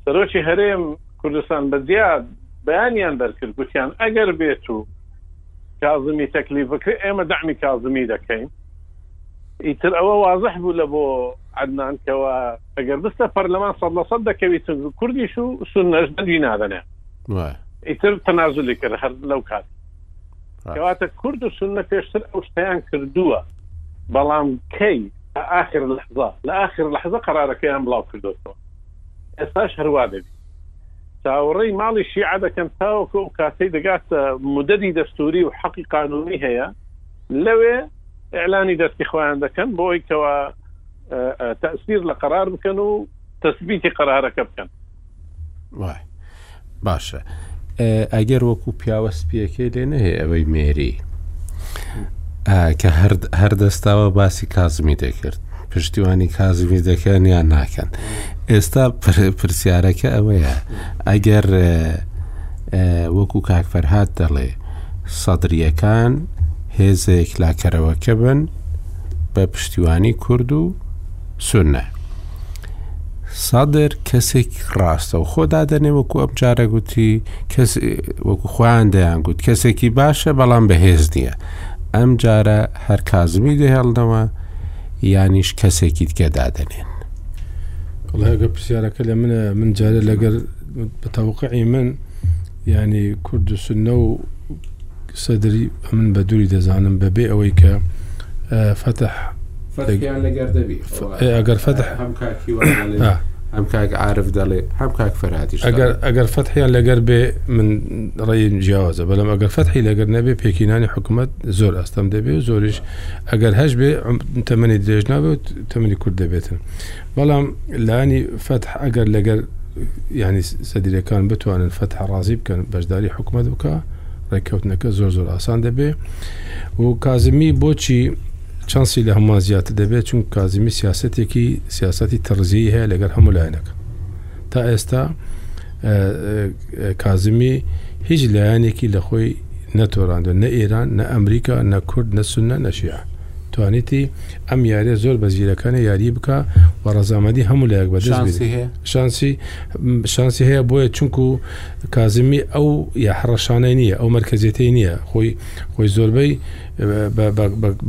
سەرۆکی هەرێم کوردستان بە دیاد بەیانیان دەرکرد گوتیان ئەگەر بێت و کازمی تەکلیف بکرێت ئێمە دامی کازمی دەکەین ئیتر ئەوە وازح بوو لە بۆ عدنان کەەوە ئەگەر بستە پەرلەمان سە لە سەد دەکەویت کوردیش و سنەش دەنگی نادەنێ ئیتر تەنازلی کرد هەر لەو کات کەواتە کورد و سوننە پێشتر ئەو شتیان کردووە بەڵام کەی ئاخر لەحزە لە ئاخر لەحزە قەرارەکەیان بڵاو کردوەوە ئێستاش هەروا دەبی چاوەڕێی ماڵی شیعە دەکەن تاوەکە و کاتەی دەگاتە مدەدی دەستوری و حەقی قانونی هەیە لەوێ ئەلانی دەستی خۆیان دەکەن بۆی کەەوە تەسیر لە قرار بکەن و تەسبیتی قرارەکە بکەن وای باشە ئەگەر وەکو پیاوە سپیەکەی لێ نەهەیە ئەوەی مێری کە هەردەستاوە باسی کازمی دەکرد پشتیوانی کازمی دەکەن یان ناکەن ئێستا پرسیارەکە ئەوەیە ئەگەر وەکو کاکفەرهات دەڵێ سەدریەکان هێزێک لاکەرەوەکە بن بە پشتیوانی کورد و سنە سەدر کەسێک ڕاستەوخۆ دادەنێ وەکو ئەم جارە گوتی کەس وەکو خۆیان دەیان گوت کەسێکی باشە بەڵام بەهێز نییە ئەم جارە هەر کازمی دەهێڵنەوە یانیش کەسێکی دیکە دادەنێن وڵاگە پرسیارەکە لە منە من جارە لەگەر بەتەوقعی من یانی کورد و سونە و سەدر ئەمن بە دووری دەزانم بەبێ ئەوەی کە فەتح فەتحیان لەگەر دەبی ئەگەر فەتح هەم کاکی هەم کاک عاعرف دەڵێ هەم کاک فەرهاتیش ئەگەر ئەگەر فەتحیان لەگەر بێ من ڕێی جیاوازە بەڵام ئەگەر فەتحی لەگەر نەبێ پێکینانی حکوومەت زۆر ئەستەم دەبێ و زۆریش ئەگەر هەش بێ تەمەنی درێژ نابێت تەمەنی کورد دەبێتن بەڵام لایەنی فەتح ئەگەر لەگەر یعنی سەدرەکان بتوانن فەتح ڕازی بکەن بەشداری حکوومەت بکە ڕێککەوتنەکە زۆر زۆر ئاسان دەبێ و کازمی بۆچی چانسی لە هەمووان زیاتر دەبێت چون کازمی سیاستێکی سیاستی تڕزی هەیە لەگەر هەموو لایەنەکە تا ئێستا کازمی هیچ لایەنێکی لە خۆی نەتۆراندو نە ئێران نە ئەمریکا نە کورد نە سنە نەشیە توانیتی ئەم یاریە زۆر بە زیرەکانە یاری بکە و ڕزامەدی هەموو لایەک بە شانسی شانسی هەیە بۆیە چونکو کازمی ئەو یا حڕەشانەی نییە ئەو مرکزیەتی نییە خۆی خۆی زۆربەی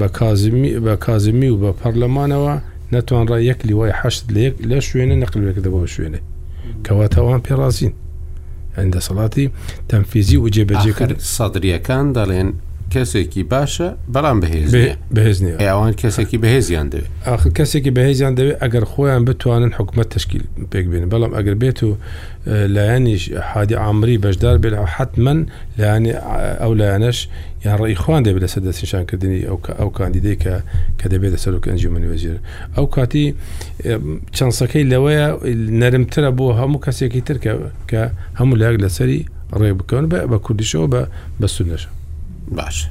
بە کازمی و بە پەرلەمانەوە نەتوانرا یەک لیوای حەشت لە یەک لە شوێنە نەقل بکردە بۆ شوێنێ کەواتەوان پێ ڕازین ئەین دەسەڵاتی تەنفیزی و جێبەجێ کرد سەدریەکان دەڵێن کەسێکی باشە بەڵام بەهێز بەهێز نیە ئەوان کەسێکی بەهێزیان دەوێت ئاخ کەسێکی بەهێزیان دەوێت ئەگەر خۆیان بتوانن حکومت تشکیل پێک بێن بەڵام ئەگەر بێت و لایەنیش حادی عامری بەشدار بێت ئەو حتمما لایەنی ئەو لایەنەش یان ڕێی خوان دەبێت لەسەر دەستنیشانکردنی ئەو ئەو کاندیدەی کە کە دەبێتە سەرۆک ئەنجومنی وەزیر ئەو کاتی چەنسەکەی لەوەیە نەرمترە بۆ هەموو کەسێکی تر کە کە هەموو لایەک لەسەری ڕێ بکەون بە بە کوردیشەوە بە بە سونەشە باشە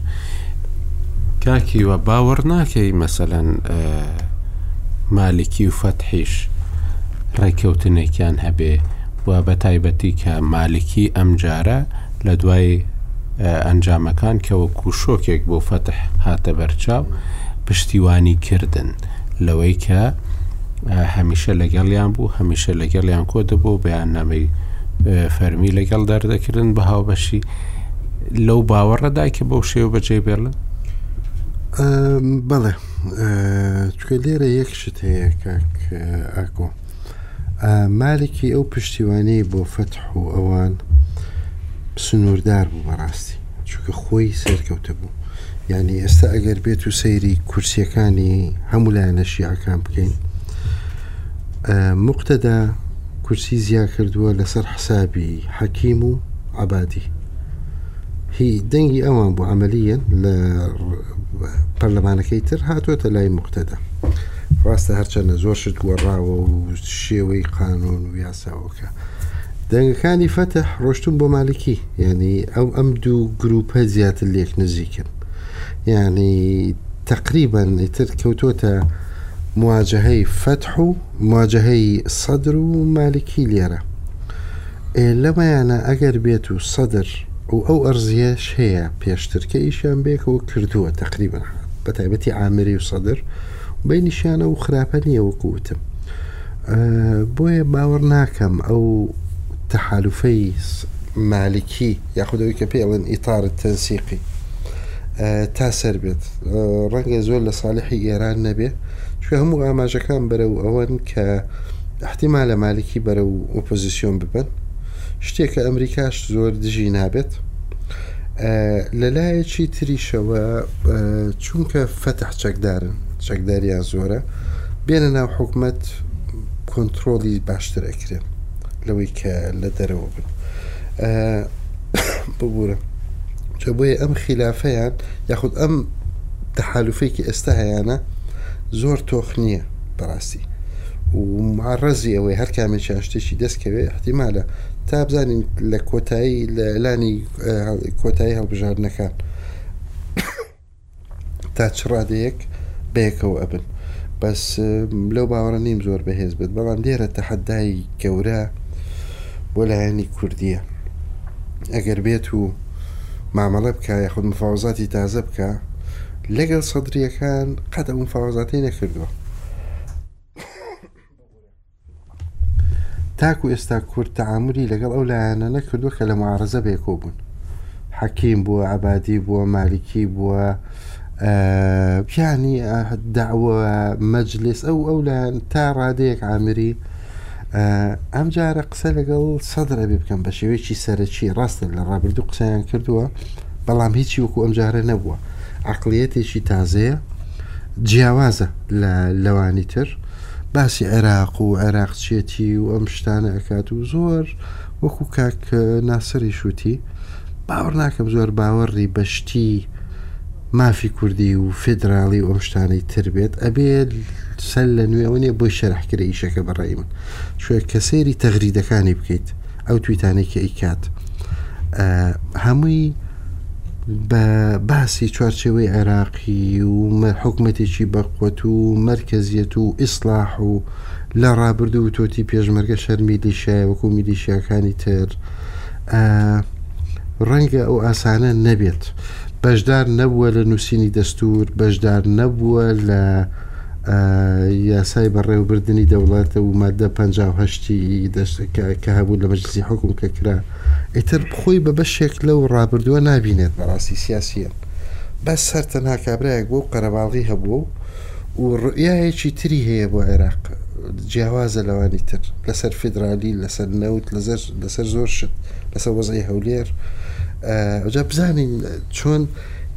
کاک هیوا باوەڕ ناکەی مەسەلەن مالکی و فەتحیش ڕێککەوتنێکیان هەبێ و بە تایبەتی کە مالکی ئەمجارە لە دوای ئەنجامەکان کە وەکو شۆکێک بۆ فەتح هاتە بەرچاو پشتیوانی کردن لەوەی کە هەمیشە لەگەڵیان بوو هەمیشە لەگەڵیان کۆ دەبوو بەیان نامەی فەرمی لەگەڵ دەردەکردن بە هاوبەشی لەو باوەڕەدای کە بەو شێوە بەجێ بێڵن بەڵێ چکە لێرە یەکشت هەیە کاک ئاکۆ مالکی ئەو پشتیوانی بۆ فەتح و ئەوان سنووردار بوو بەڕاستی چونکە خۆی سەرکەوتە بوو یعنی ئێستا ئەگەر بێت و سەیری کورسیەکانی هەموو لایەنە شیعەکان بکەین موقتەدا کورسی زیا کردووە لەسەر حسابی حەکیم و عبادی هی دەنگی ئەوان بۆ عملیەن لە پەرلەمانەکەی تر هاتووەتە لای مختدا ڕاستە هەرچەندە زۆر شت گۆڕاوە و شێوەی قانون و یاساوەکە دەنگەکانی فەتح ڕۆشتون بۆ مالکی یعنی ئەو ئەم دوو گروپە زیاتر لێک نزیکن یعنی تقریبا ئیتر کەوتۆتە مواجەهەی فەتح و مواجەهەی سەدر و مالکی لێرە ئێ لەمەیانە ئەگەر بێت و سەدر و ئەو ئەرزیەش هەیە پێشتر کە ئیشیان بێکەوە کردووە تقریبا بە تایبەتی ئامری و سەدر بینیشیانە و خراپە نییە وەکووتم بۆیە باوەڕ ناکەم ئەو تەحالفەی مالکی یاخودەوەی کە پێڵێن ئیتارت تەنسیقی تا سەر بێت ڕەنگە زۆر لە ساڵحی ئێران نەبێ چکە هەموو ئاماژەکان بەرەو ئەوەن کە احتیما لە مالکی بەرە و ئۆپۆزیسیۆن ببن شتێک کە ئەمریکاش زۆر دژی نابێت لەلایەکی تریشەوە چونکە فەتح چەکدارن چەکداریان زۆرە بێنە ناو حکومت کۆنتترۆڵی باشتر ئەکرێن لەوەی کە لە دەرەوە بن ببوورە چە بۆیە ئەم خلافەیان یاخود ئەم تەحالوفەی کە ئێستا هەیانە زۆر تۆخ نییە بەڕاستی ومعڕزی ئەوەی هەر کامێکیان شتێکی دەستکەوێ احتیمالە تا بزانین لە کۆتایی لە ئەلانی کۆتایی هەڵبژاردنەکان تا چ ڕادەیەک بەیەکەوە ئەبن بەس لەو باوەڕە نیم زۆر بەهێز بێت بەڵام لێرە تەحەدای گەورە بۆ لایەنی کوردیە ئەگەر بێت و مامەڵە بکا یاخود مفاوەزاتی تازە بکا لەگەڵ سەدریەکان قەت ئەو مفاوەزاتی نەکردووە تاکو ئێستا کورد تعاملی لەگەڵ ئەو لایەنە نەکردووە کە لە معارزە بێکۆ بوون حەکیم بووە عبادی بووە مالیکی بووە پیانی داوە مەجلس ئەو ئەو لایەن تا ڕادەیەک ئامری ئەم جارە قسە لەگەڵ سەدر ئەبێ بکەم بە شێوەیەکی سەرەکی ڕاستە لە ڕابردوو قسەیان کردووە بەڵام هیچی وەکو ئەم جارە نەبووە عقلیەتێکی تازەیە جیاوازە لە لەوانی تر باسی عێراق و عێراقچێتی و ئەم شتانە ئەکات و زۆر وەکو کاک ناسری شووتی باوەڕ ناکەم زۆر باوەڕی بە شتی مافی کوردی و فیدراڵی و ئەم شتانەی تر بێت ئەبێت سەر لە نوێ ئەوە نیە بۆی شەرح کرێ ئیشەکە بەڕێی من شوێ کە سێری تەغریدەکانی بکەیت ئەو تویتانێک کە ئیکات هەمووی بە باسی چوارچێوەی عێراقی و حکوومەتێکی بەقوت و مرکزیەت و ئیسلاح و لە ڕابردوو تۆتی پێشمەرگە شەرمیلی شایوەکو میلیشیاکانی تر ڕەنگە ئەو ئاسانە نەبێت، بەشدار نەبووە لە نووسینی دەستوور، بەشدار نەبووە لە یاسای بەڕێوەبردنی دەوڵەت و مادە پ هەشتی کە هەبوو لە مەجلسی حکوم کە کرا ئیتر خۆی بە بەشێک لەو ڕابردووە نابینێت بەڕاستی سیاسیە بەس هەر تەنها کابراێک بۆ قەرەباڵغی هەبووە و و ڕوئیایەکی تری هەیە بۆ عێراق جیاوازە لەوانی تر لەسەر فیدرالی لەسەر نەوت لەزەر لەسەر زۆر شت لەسەر وەزای هەولێر ئەجا بزانین چۆن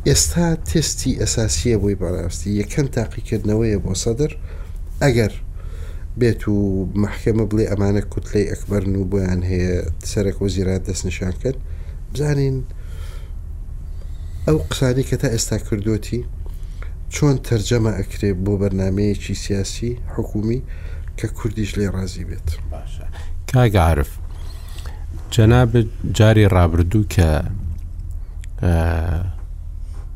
ئێستا تستی ئەساسیە بۆی بەڕاستی یەکەم تاقیکردنەوەیە بۆ سەدر ئەگەر بێت و محکەمە بڵێ ئەمانە کوتلەی ئەکبەرن و بۆیان هەیە سەرەک وەزیرات دەستنیشان کرد بزانین ئەو قسانەی کە تا ئێستا کردوەتی چۆن تەرجەمە ئەکرێ بۆ بەرنمەیەکی سیاسی حکومی کە کوردیش لێ ڕازی بێت باشە کاگە عرف جەناب جاری ڕابردوو کە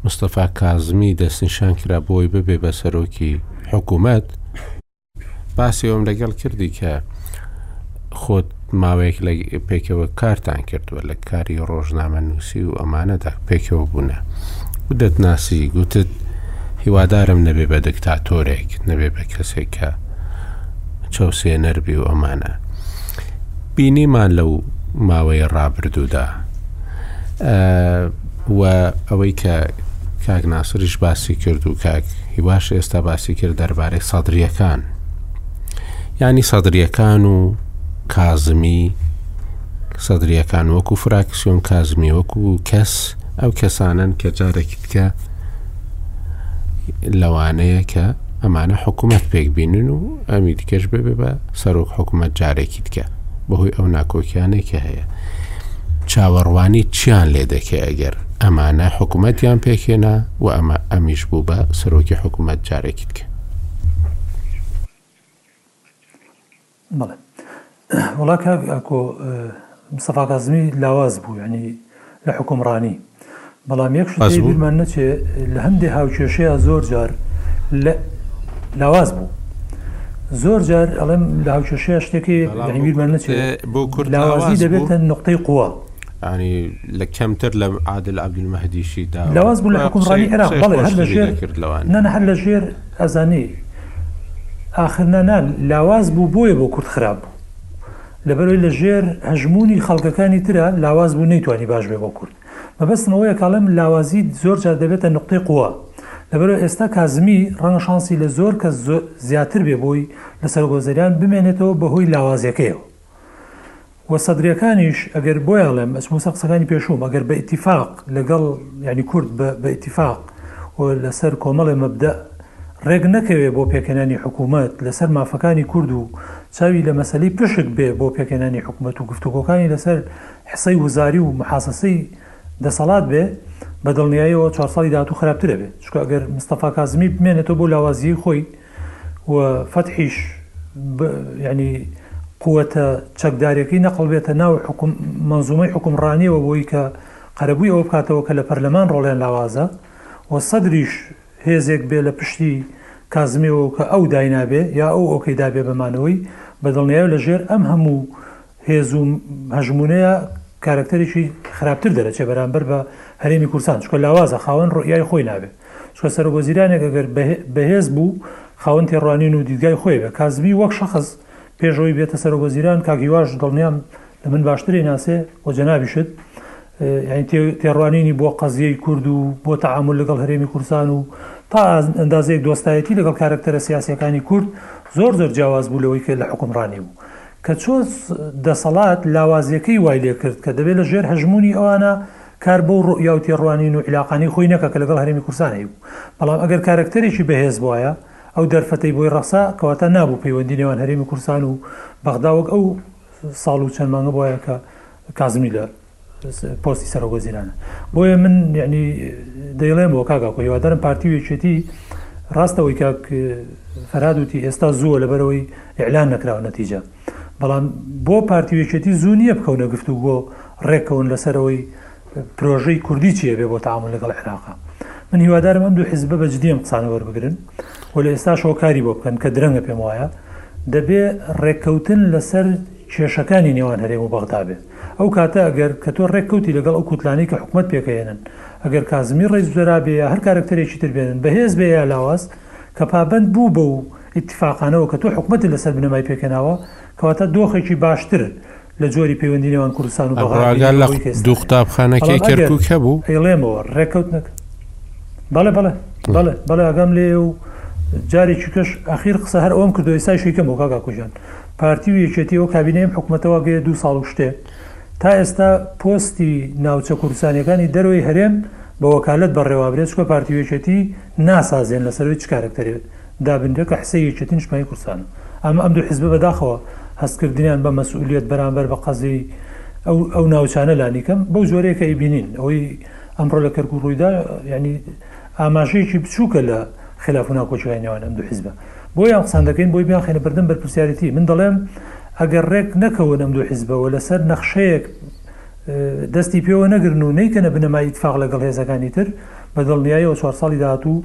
مستەفا کازمی دەستنیشان کرا بۆی ببێ بە سەرۆکی حکوومەت باسی ئەوم لەگەڵ کردی کە خۆت ماوەیەک لە پێکەوە کارتان کردووە لە کاری ڕۆژنامە نووسی و ئەمانەدا پێکەوە بوونە بدەت ناسی گوتت هیوادارم نەبێ بە دکتاتۆرێک نەبێ بە کەسێک کە چەوسێ نەربی و ئەمانە بینیمان لەو ماوەیە ڕابردوودا و ئەوەی کە کاک ناسریش باسی کرد و کاک هیواش ئێستا باسی کرد دەربارەی سەدریەکان ینی سەدریەکان و کازمی سەدریەکان وەکو فراکسیۆن کازمی وەکو کەس ئەو کەسانن کە جارێکی بکە لەوانەیە کە ئەمانە حکوومەت پێک بینن و ئەمی دیکەش ببێ بە سەرۆک حکوومەت جارێکی دیکە بەهۆی ئەو ناکۆکیانەی کە هەیە چاوەڕوانی چیان لێ دەکەی ئەگەر ئەمانە حکوومەتیان پێکێنا و ئەمە ئەمیش بوو بە سەرۆکی حکوومەت جارێکی بکە بڵێ وڵا کاک ئەکۆ سەفاکزمی لاواز بوو ینی لە حوکمڕانی بەڵام یەک شت لێ بیرمان نەچێ لە هەندێ هاوکێشەیا زۆر جار لە لاواز بوو زۆر جار ئەڵێم لە هاوکێشەیا شتێکی یانی بیرمان نەچێ بۆ کورد لاوازی دەبێتە نقطەی قوە ینی لە کەمتر لە عادل عەبدولمەهدیشی دا لاواز بوو لە حوکمڕانی عێراق بەڵێ هەر لە ژێر کرد لەوان نە نە هەر لە ژێر ئەزانی ئاخر نە نە لاواز بوو بۆیە بۆ کورد خراپ بوو. لەبەرئەوەی لەژێر هەژموونی خەڵکەکانی ترا لاواز بوو نەیتوانی باش بێ بۆ کورد مەبەستم ئەوەیە کاڵێم لاوازی زۆر جار دەبێتە نوقتەی قوە لەبەرئەوە ئێستا کازمی ڕەنگە شانسی لە زۆر کەس زیاتر بێ بۆی لە سەرۆک وەزریان بمێنێتەوە بەهۆی لاوازیەکەیەوە وە سەدریەکانیش ئەگەر بۆیاڵێم ئەچمە سەر قسەکانی پێشووم ئەگەر بە ئیتیفاق لەگەڵ یانی کورد بە بە ئیتیفاق و لەسەر کۆمەڵێ مەبدەئ ڕێک نەکەوێ بۆ پێکهێنانی حکوومەت لەسەر مافەکانی کورد و چاوی لە مەسەلەی پشک بێ بۆ پێکهێنانی حکوومەت و گفتوگۆکانی لەسەر حسەی وزاری و محاسەسەی دەسەڵات بێ بە دڵنیایەوە چوار ساڵی داهاتوو خراپتر ئەبێ چونکە ئەگەر مستەفا کازمی بمێنێتەوە بۆ لاوازیی خۆی و فەتحیش یانی قووەتە چەکدارەکەی نەقڵ بێتە ناو حکوم مەنزومەی حکومڕانیەوە بۆی کە قەرەبووی ئەوە بکاتەوە کە لە پەرلەمان ڕۆڵیان لاوازە و سەدریش هێزێک بێ لە پشتی کازمیەوە و کە ئەو داینابێ یا ئەو ئۆکەی دابێ بە مانەوەی، بە دڵنیایەوە لە ژێر ئەم هەموو هێز و هەژموونەیا کارەکتەرێکی خراپتر دەرەچێ بەرامبەر بە هەرێمی کوردستان، چونکە لاوازە خاوەن ڕوئیای خۆی نابێ، چونکە سەرۆک وەزیرانێک ئەگەر بە هێز بوو خاوەن تێڕوانین و دیدگای خۆی بێ، کازمی وەک شەخس پێش ئەوەی بێتە سەرۆک وەزیران کاک هیواش دڵنیام لە من باشتر ئەیناسێ و جەنابیشت یعنی تێڕوانینی بۆ قەزیەی کورد و بۆ تەعامل لەگەڵ هەرێمی کورسان و تا ئەندازەیەک دۆستایەتی لەگەڵ کارکتەرە سیاسەکانی کورد زۆر زۆر جیاواز بوو لەوەی کە لە حکومڕانی بوو کە چۆز دەسەڵات لاوازیەکەی وای لێ کرد کە دەبێت لە ژێر هەژمونی ئەوانە کار بۆ ڕوئیا و تێڕوانین و عیلاقانی خۆی نەکە کە لەگەڵ هەرمی کورسانی بوو بەڵام ئەگەر کارکتەرێکی بەهێز بواە ئەو دەرفەتەی بۆی ڕەخسا کەواتە نابوو پەیوەندی نێوان هەرێمی کورسان و بەغدا وەک ئەو ساڵ و چەند مانگە بۆیە کە کازمی لە پۆستی سەرۆک وەزیرانە بۆیە من یعنی دەیڵێم بۆ کاگاکۆ هیوادارم پارتی و یەکێتی ڕاستەوەی کاک فەراد وتی ئێستا زووە لەبەرەوەی ئیعلان نەکراوە نەتیجە بەڵام بۆ پارتی و یەکێتی زوو نییە بکەونە گفتو بۆ ڕێکەون لەسەرەوەی پرۆژەی کوردی چیە بێ بۆ تامون لەگەڵ عێراقا من هیوادارم ئەم دوو حزبە بە جدیم قسانە وەربگرن و لە ئێستا شۆکاری بۆ بکەن کە درەنگە پێم وایە دەبێ ڕێککەوتن لەسەر کێشەکانی نێوان هەرێم و بەغدا بێ ئەو کاتە ئەگەر کە تۆ ڕێککەوتی لەگەڵ ئەو کوتلانی کە حکوومەت پێکەێنن ئەگەر کازمی ڕێز زۆرا بێ هەر کارکتەرێکی تر بێنن بەهێز بێ یا لاواز کە پابند بوو بە و اتفاقانەوە کە تۆ حکوومەتی لەسەر بنەمای پێکەناوە کەواتە دۆخێکی باشتر لە جۆری پەیوەندی نێوان کوردستان و بەغا بینی بە هۆی فێستانێ. بەڵام ئەگەر ئەیڵێمەوە ڕێکەوت نەکرد. بەڵێ بەڵێ بەڵێ بەڵێ ئاگام لێیە و جارێکی کەش ئەخیر قسە هەر ئەوەم کردوە ئێستایش ئەیکەمەوە کاک ئاکۆ گیان پارتی و یەکێتی ئەو کابینەی ئەم حکومەتە وا گەیە دوو ساڵ و شتێ تا ئێستا پۆستی ناوچە کوردستانیەکانی دەرەوەی هەرێم بە وەکالەت بەڕێوابرێت چکە پارتی و یەکێتی ناسازێن لەسەروی چ کارەکتەرێ دابنرێ کە حسەی یەکێتی نیشتمانی کوردستانە. ئەمە ئەم دوو حیزبە بەداخەوە هەستکردنیان بە مەسئولیەت بەرامبەر بە قەزیەی ئەو ئەو ناوچانە لانیکەم بەو جۆرەیە کە ئەیبینین ئەوەی ئەمڕۆ لە کەرکوک ڕوویدا یەعنی ئاماژەیەکی بچوکە لە خیلاف و ناکۆکیەکانی نێوان ئەم دوو حیزبە بۆیە ئەم قسان دەکەین بۆی بیانخەینە بەردەم بەرپرسیارێتی من دەڵێم ئەگەر ڕێک نەکەون ئەم دوو حیزبە و لەسەر نەخشەیەک دەستی پێوە نەگرن و نەیکەنە بنەمای ئیتفاق لەگەڵ هێزەکانی تر بە دڵنیایەوە چوار ساڵی داهاتوو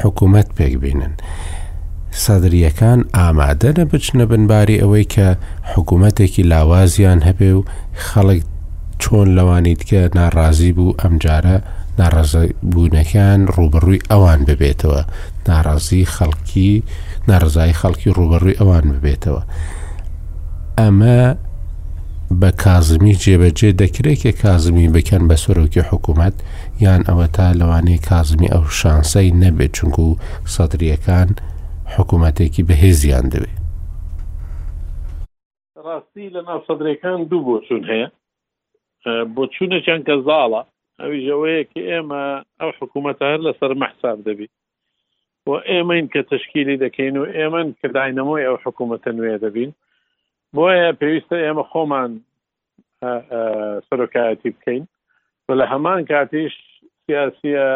حکومەت پێک بینن. سەدرییەکان ئامادەنە بچنە بن باری ئەوەی کە حکوومەتێکی لاوازیان هەبێ و خەڵک چۆن لەوانی دیکە ناڕازی بوو ئەمجارە ناڕازبوونەکان ڕوبەڕووی ئەوان ببێتەوە ناڕازی خەڵکی ناڕزای خەڵکی ڕوبەڕووی ئەوان ببێتەوە ئەمە بە کازمی جێبەجێ دەکرێت کە کازمی بکەن بە سەرۆکی حکوومەت یان ئەوەتا لەوانەیە کازمی ئەو شانسەی نەبێت چونکو سەدریەکان حکوومەتێکی بەهێزیان دەوێت ڕاستی لە ناو سەدرەکان دوو بۆچون هەیە بۆچونێکیان کە زاڵە ئەویژەوەیە کە ئێمە ئەو حکوومەت هەر لەسەر مەحساب دەبیت و ئێمەین کە تشکیلی دەکەین و ئێمن کە داینەمۆی ئەو حکوومەتە نوێ دەبین بۆیە پێویستە ئێمە خۆمان سەرۆکایەتی بکەین و لە هەمان کاتیش سیاسیە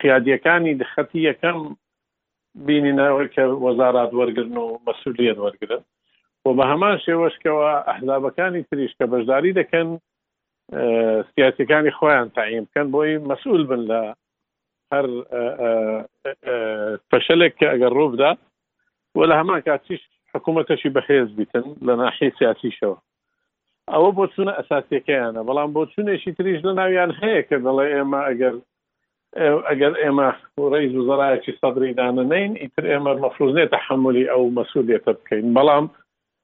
قیادیەکانی دخەتی یەکەم بینینەوەی کە وەزارات وەرگن و مەسولیت وەرگن و بە هەمان شێوەشکەوە ئەحزابەکانی تریش کە بەشداری دەکەن سیاسەکانی خۆیان تایم بکەن بۆی مەسول بن لە هەر فەشەلێک کە ئەگەر ڕووبدا و لە هەمان کاتیش حکوومەتەشی بەهێز بیتن لە ناحی سیاسیشەوە ئەوە بۆ چونە ئەساسیەکەیانە بەڵام بۆ چونێکی تریش لە ناویان هەیە کە دەڵێ ئێمە ئەگەر ئەگەر ئێمە ڕێز و زەرایەکی سەدرری دانەنین ئیتر ئێمە مەفروزنێ تحملی ئەو مەسوولێتە بکەین بەڵام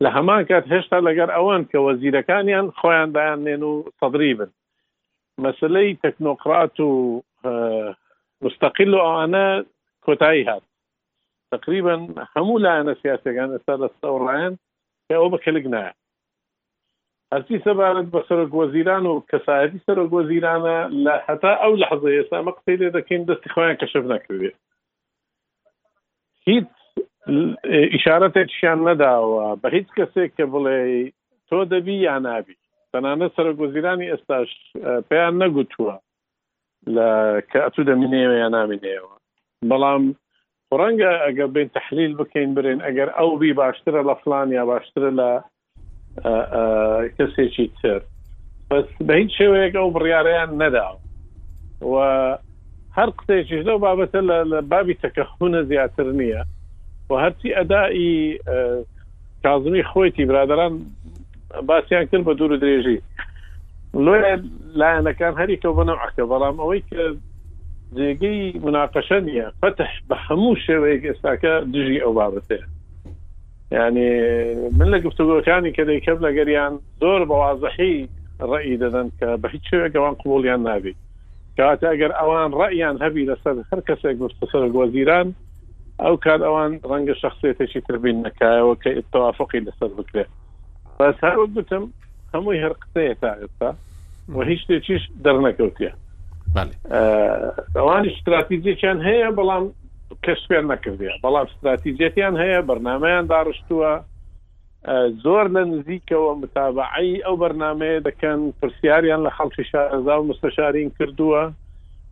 لە هەمان کات هێشتا لەگەر ئەوان کە وەزیرەکانیان خۆیان دایان نێن و سەدرری بن مەسەلەی تەکنۆقرات و مستەقل و ئەوانە کۆتایی هات تقریبا هەموو لایەنە سیاسەکان ئێستا لەستا و ڕایەن کە ئەو بە کەلک نایە هەرچی سەبارەت بە سەرۆک وەزیران و کەسایەتی سەرۆک وەزیرانە لە هەتا ئەو لە حەزە ئێستا مە قسەی لێ دەکەین دەستی خۆیان کەشف نەکردێت هیچ ئیشارەتێکشیان نەداوە بە هیچ کەسێک کە بڵێ تۆ دەبی یا نابی تەنانە سەرۆک وەزیرانی ئێستاش پێیان نەگوتووە لە کە ئەتو دەمینێوە یا نامینێەوە بەڵام ڕەنگە ئەگەر بین تحلیل بکەین برێن ئەگەر ئەو بی باشترە لە فلان یا باشترە لە کەسێکی تر بەس بە هیچ شێوەیەک ئەو بڕیارەیان نەداوە و هەر قسەیەکیش لەو بابەتە لە بابی تەکە خونە زیاتر نییە و هەرچی ئەدای کازمی خۆیتی برادران باسییان کرد بە دوور و درێژی لۆ لایەنەکان هەریکە بنەو عکە بەڵام ئەوەی کە جێگەی مناقەشە نییە فتح بە هەموو شێوەیەک ئێستاکە دژی ئەو بابەتەیە یانی من لە گفتوگۆکانی کە دەیکەم لەگەریان زۆر بەوازحی ڕئی دەدەن کە بە هیچ شوێک ئەوان قوڵیان نابی کاتە ئەگەر ئەوان ڕئیان هەبی لەسەر هەر کەسێک مستەسەر گۆزیران ئەو کار ئەوان ڕەنگە شخصێتێکی تربین نەکایەوە کە ئتوافقی لەسەر بکرێت بەس هەر وەک گوتم هەمووی هەر قسەیە تا ئێستا و هیچ شتێکیش دەرنەکەوتە ئەوانی استراتیزیان هەیە بەڵام کەس فێر نەکردیە بەڵام ستراتیجێتیان هەیە بەرنمەیان داڕشتووە زۆر لە نزیکەوە متابعی ئەو بەرنمەیە دەکەن پرسیاریان لە خەڵکی شارەزا و مستەشارین کردووە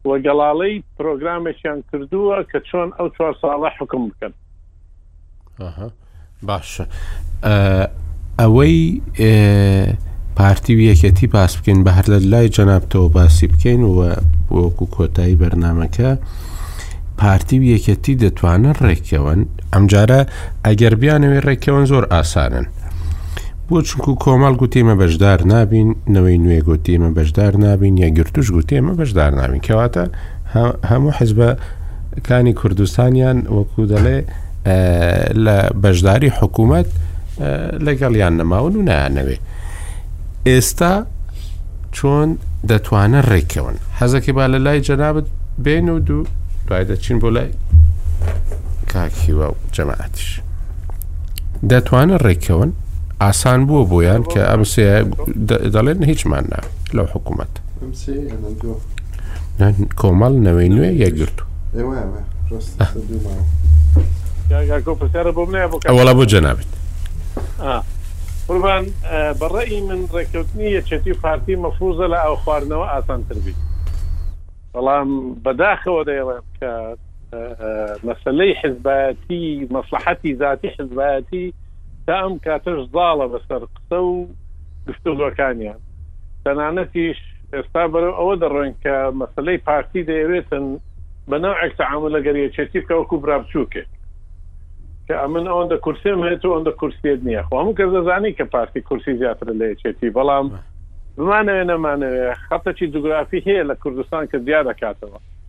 و گەڵاڵەی پرۆگرامێکیان کردووە کە چۆن ئەو چوار ساڵە حکم بکەن باشە ئەوەی پارتی و یەکێتی باس بکەین بە هەر لە لای جەنابتەوە باسی بکەین و وەکو کۆتایی بەرنمەکە پارتی و یەکێتی دەتوانن ڕێکەوەن ئەمجارە ئەگەر بیانەوەی ڕێکەوەن زۆر ئاسانن بۆ چونکو کۆمەڵ گوتیمە بەشدار نابین نەوەی نوێ گوتیمە بەشدار نابین یا گرتوش گوتێمە بەشدار نابین کەواتە هەموو حزبە کانی کوردستانیان وەکو دەڵێ لە بەشداری حکوومەت لەگەڵیان نەماون و نانەوێ ئێستا چۆن دەتوانە ڕێکەون حەزەکە با لە لای جەنابەت بێن و دوو دوای دەچین بۆ لای کاکیوە و جەماعاتش دەتوانە ڕێکەون ئاسان بووە بۆیان کە ئەم سێ دەڵێن هیچمان ناوێت لەو حکوومەت کۆمەڵ نەوەی نوێ یەکگرتو ئەوڵا بۆ جەنابێت قوربان بەڕێی من ڕێککەوتنی یەکێتی و پارتی مەفروزە لە ئاو خواردنەوە ئاسانتر بیت بەڵام بەداخەوە دەیڵێت کە مەسەلەی حزبایەتی مەسلحەتی ذاتی حزبایەتی تا ئەم کاتەش زاڵە بەسەر قسە و گفتوگۆکانیان تەنانەتیش ئێستا بەرەو ئەوە دەڕۆین کە مەسلەی پارتی دەیەوێتن بە ناوعێک تعامل لەگەر یەکێتی بکە وەکو برابچووکێک کە ئەمن ئەوەندە کورسێم هەیە و ئەندە کورسیت نییە خۆ هەموو کەس دەزانی کە پارتی کورسی زیاتر لە یەکێتی بەڵام بمانەوێ نەمانەوێ خەتەکی جوگرافی هەیە لە کوردستان کە زیاد دەکاتەوە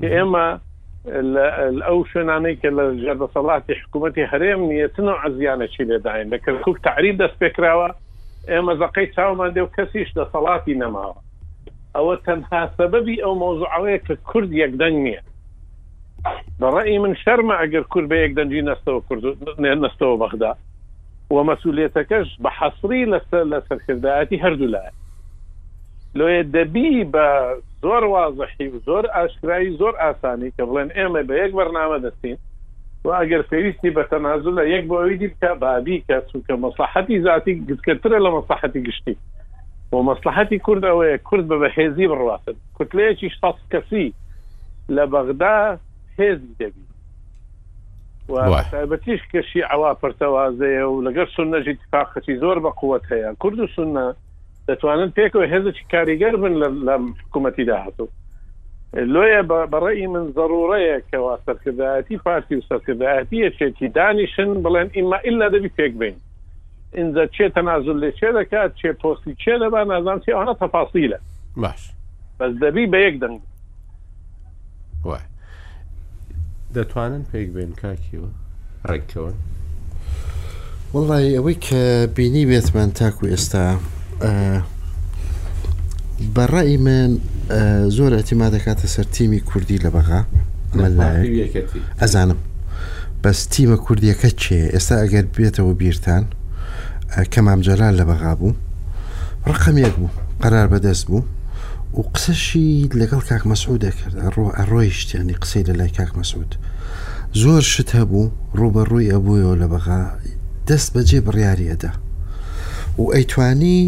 کە ئێمە ئەو شوێنانەی کە لە ژێر دەسەڵاتی حکوومەتی هەرێم نیەتن و عزیانەکی لێداین لە کەرکک تعریب دەست پێکراوە ئێمە زەقەی چاومان دێ و کەسیش دەسەڵاتی نەماوە ئەوە تەنها سەبەبی ئەو مۆزوعەوەیە کە کورد یەکدەنگ نییە بەڕێی من شەرمە ئەگەر کورد بە یەک دەنجی نەستەوە کورد نەستەوە بەغدا و مەسولیەتەکەش بە حەسری لە سەرکردایەتی هەردوو لایە لۆیە دەبی بە زۆر وازەحی و زۆر ئاشکرایی زۆر ئاسانی کە بڵێن ئێمە بە یەک بەرنامە دەستین و ئەگەر پێویستی بە تەنازل لە یەک بۆ ئەوی دی بکە بابی کە چونکە مەسلحەتی زیاتی گفتکەترە لە مەسلحەتی گشتی و مەسلحەتی کورد ئەوەیە کورد بە بەهێزی بڕواتن کوتلەیەکی شەست کەسی لە بەغدا هێزی دەبی وتایبەتیش کەشی ئەوا پرتەوازەیە و لەگەر سنەژی تفاقەتی زۆر بە قوت هەیە کورد و سنە دەتوانن پێکەوە هێزێکی کاریگەر بن لە حکوومەتی داهاتوو لۆیە بەڕێی من ضرورەیە کەوا سەرکردایەتی پارتی و سەرکردایەتی یەکێتی دانیشن بڵێن ئیمە ئللا دەبی پێک بین ئینجا چێ تەنازل لێ چێ دەکات چێ پۆستی چێ دەبا نازان چێ ئەوانە تەفاسیلە باش بەس دەبی بە یەک دەنگ وای دەتوانن پێک بێن کاکیەوە ڕێککەون وڵی ئەوەی کە بینی بێتمان تاکو ئێستا بە ڕای من زۆر ئەتیما دەکاتە سەر تیمی کوردی لە بەغا ئەزانم بەس تیمە کوردیەکە چێ ئێستا ئەگەر بێتەوە بیرتان کەمام جەلال لە بەغا بوو ڕقەمێک بوو قەرار بەدەست بوو و قسەشی لەگەڵ کاک مەسعود دەکرد ئەڕۆ ئەڕۆیشتیانی قسەی لە لای کاک مەسعود زۆر شت هەبوو ڕووبەڕووی ئەبوویەوە لە بەغا دەست بەجێ بڕیاری ئەدا و ئەیتوانی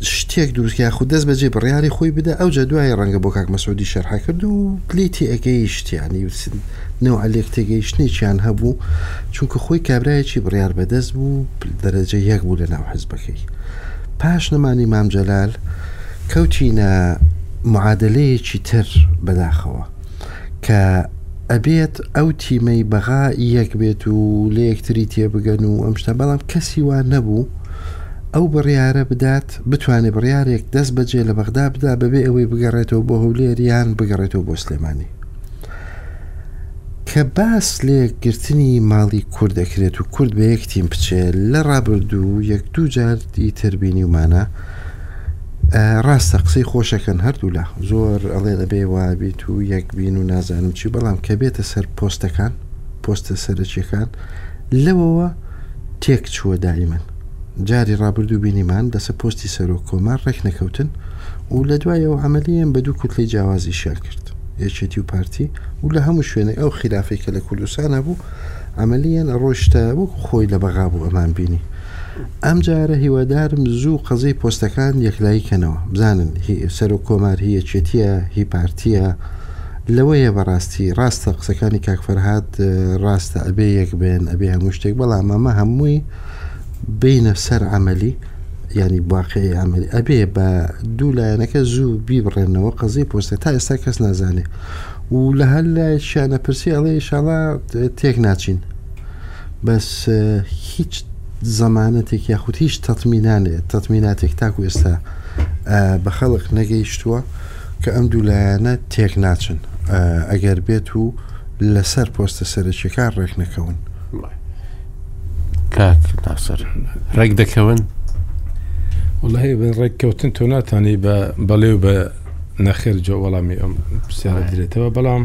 شتێک دروست یاخود دەست بەجێ بڕیاری خۆی بدە ئەو جە دوای ڕەنگە بۆ کاک مەسعودی شەرحە کرد و لی تێگەیشتیانی نەوە لێک تێگەیشتنێکیان هەبوو چونکە خۆی کابراایەکی بڕیار بەدەست بوو دەرەجە یەک بوو لە ناو حزبەکەی پاش نەمانی مامجلال کەوتینە معادلەیەکی تر بەداخەوە کە ئەبێت ئەو تیمەی بەغا یەک بێت و لە یەکتری تێبگەن و ئەم شتە بەڵام کەسی وا نەبوو ئەو بڕیارە بدات بتوانێت بڕیارێک دەست بەجێ لە بەغدا بدا بەبێ ئەوەی بگەڕێتەوە بۆ هەولێریان بگەڕێتەوە بۆ سلێمانی کە باس لە یەکگرتنی ماڵی کورد دەکرێت و کورد بە یەکتیم بچێت لە ڕابردوو یەک دوو جار ئیتربینیمانە ڕاستە قسەی خۆشەکەن هەردوولا زۆر ئەڵێ دەبێ وابیت و یەک بین و نازانم چی بەڵام کە بێتە سەر پۆستەکان پۆستە سەرەکیەکان لەوەوە تێک چووە دایمەن جاری ڕابردوو بینیمان دەسە پۆستی سەرۆک کۆمار ڕێک نەکەوتن و لە دوایەوە ئەمەلیان بە دوو کوتلەی جیاوازی شا کرد یەکێتی و پارتی و لە هەموو شوێنێک ئەو خلافێکە لە کوردستانە بوو ئەمەلیان ڕۆشتە وەک خۆی لە بەغا بوو ئەمان بینی ئەم جارە هیوادارم زوو قەزیەی پۆستەکان یەکلایی کەنەوە بزانن هی سەرۆک کۆمار هی یەکێتیە هی پارتیە لەوەیە بەڕاستی ڕاستە قسەکانی کاکفەرهاد ڕاستە ئەبێ یەک بێن ئەبێ هەموو شتێک بەڵام ئەمە هەمووی بینە سەر عملی ینی باقی عملی ئەبێ بە دوو لایەنەکە زوو بیبڕێنەوە قەزی پۆستە تا ئێستا کەس نازانێ و لە هەر لایەکیانە پرسی ئەڵێ شڵا تێک ناچین بەس هیچ زەمانەتێک یاخود هیچ تەتمینانێ تەتمیناتێک تاکو ئێستا بە خەڵک نەگەیشتووە کە ئەم دوولایەنە تێک ناچن ئەگەر بێت و لەسەر پۆستە سەرەکیەکان ڕێک نەکەون کاک ناسەر ڕێک دەکەون وڵی بە ڕێککەوتن تۆ ناتانی بە بەڵێ و بە نەخێر جۆ وەڵامی ئەم پرسیارە درێتەوە بەڵام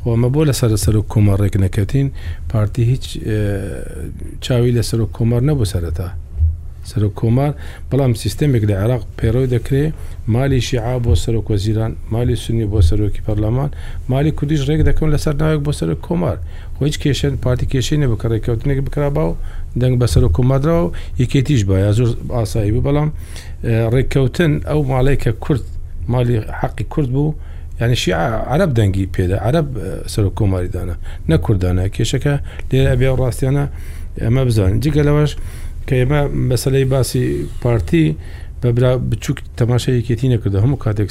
خۆ ئەمە بۆ لە سەر سەرۆک کۆمار ڕێک نەکەتین پارتی هیچ چاوی لە سەرۆک کۆمار نەبوو سەرەتا سەرۆک کۆمار بەڵام سیستەمێک لە عێراق پێڕۆی دەکرێ مالی شیعا بۆ سەرۆک وەزیران مالی سنی بۆ سەرۆکی پەرلەمان مالی کوردیش ڕێک دەکەون لەسەر ناوێک بۆ سەرۆک کۆمار خۆیچ کێشێن پارتی کێشەی نەبوو کە ڕێککەوتنێک بکرا باو دەنگ بە سەرۆک کۆمادرا و یەکێتیش بە یا زۆر ئاسایی بوو بەڵام ڕێککەوتن ئەو ماڵێک کە کورد مالی حەقی کورد بوو یانی شیعە عەرەب دەنگی پێدا عەرەب سەرۆک کۆماری دانا نە کوردانە کێشەکە لێرە ئەبێ و ڕاستیانە ئەمە بزانین جگە لەوەش کە ئێمە بەسەلەی باسی پارتی بە برا بچووک تەماشا یەکێتی نەکردو هەموو کاتێک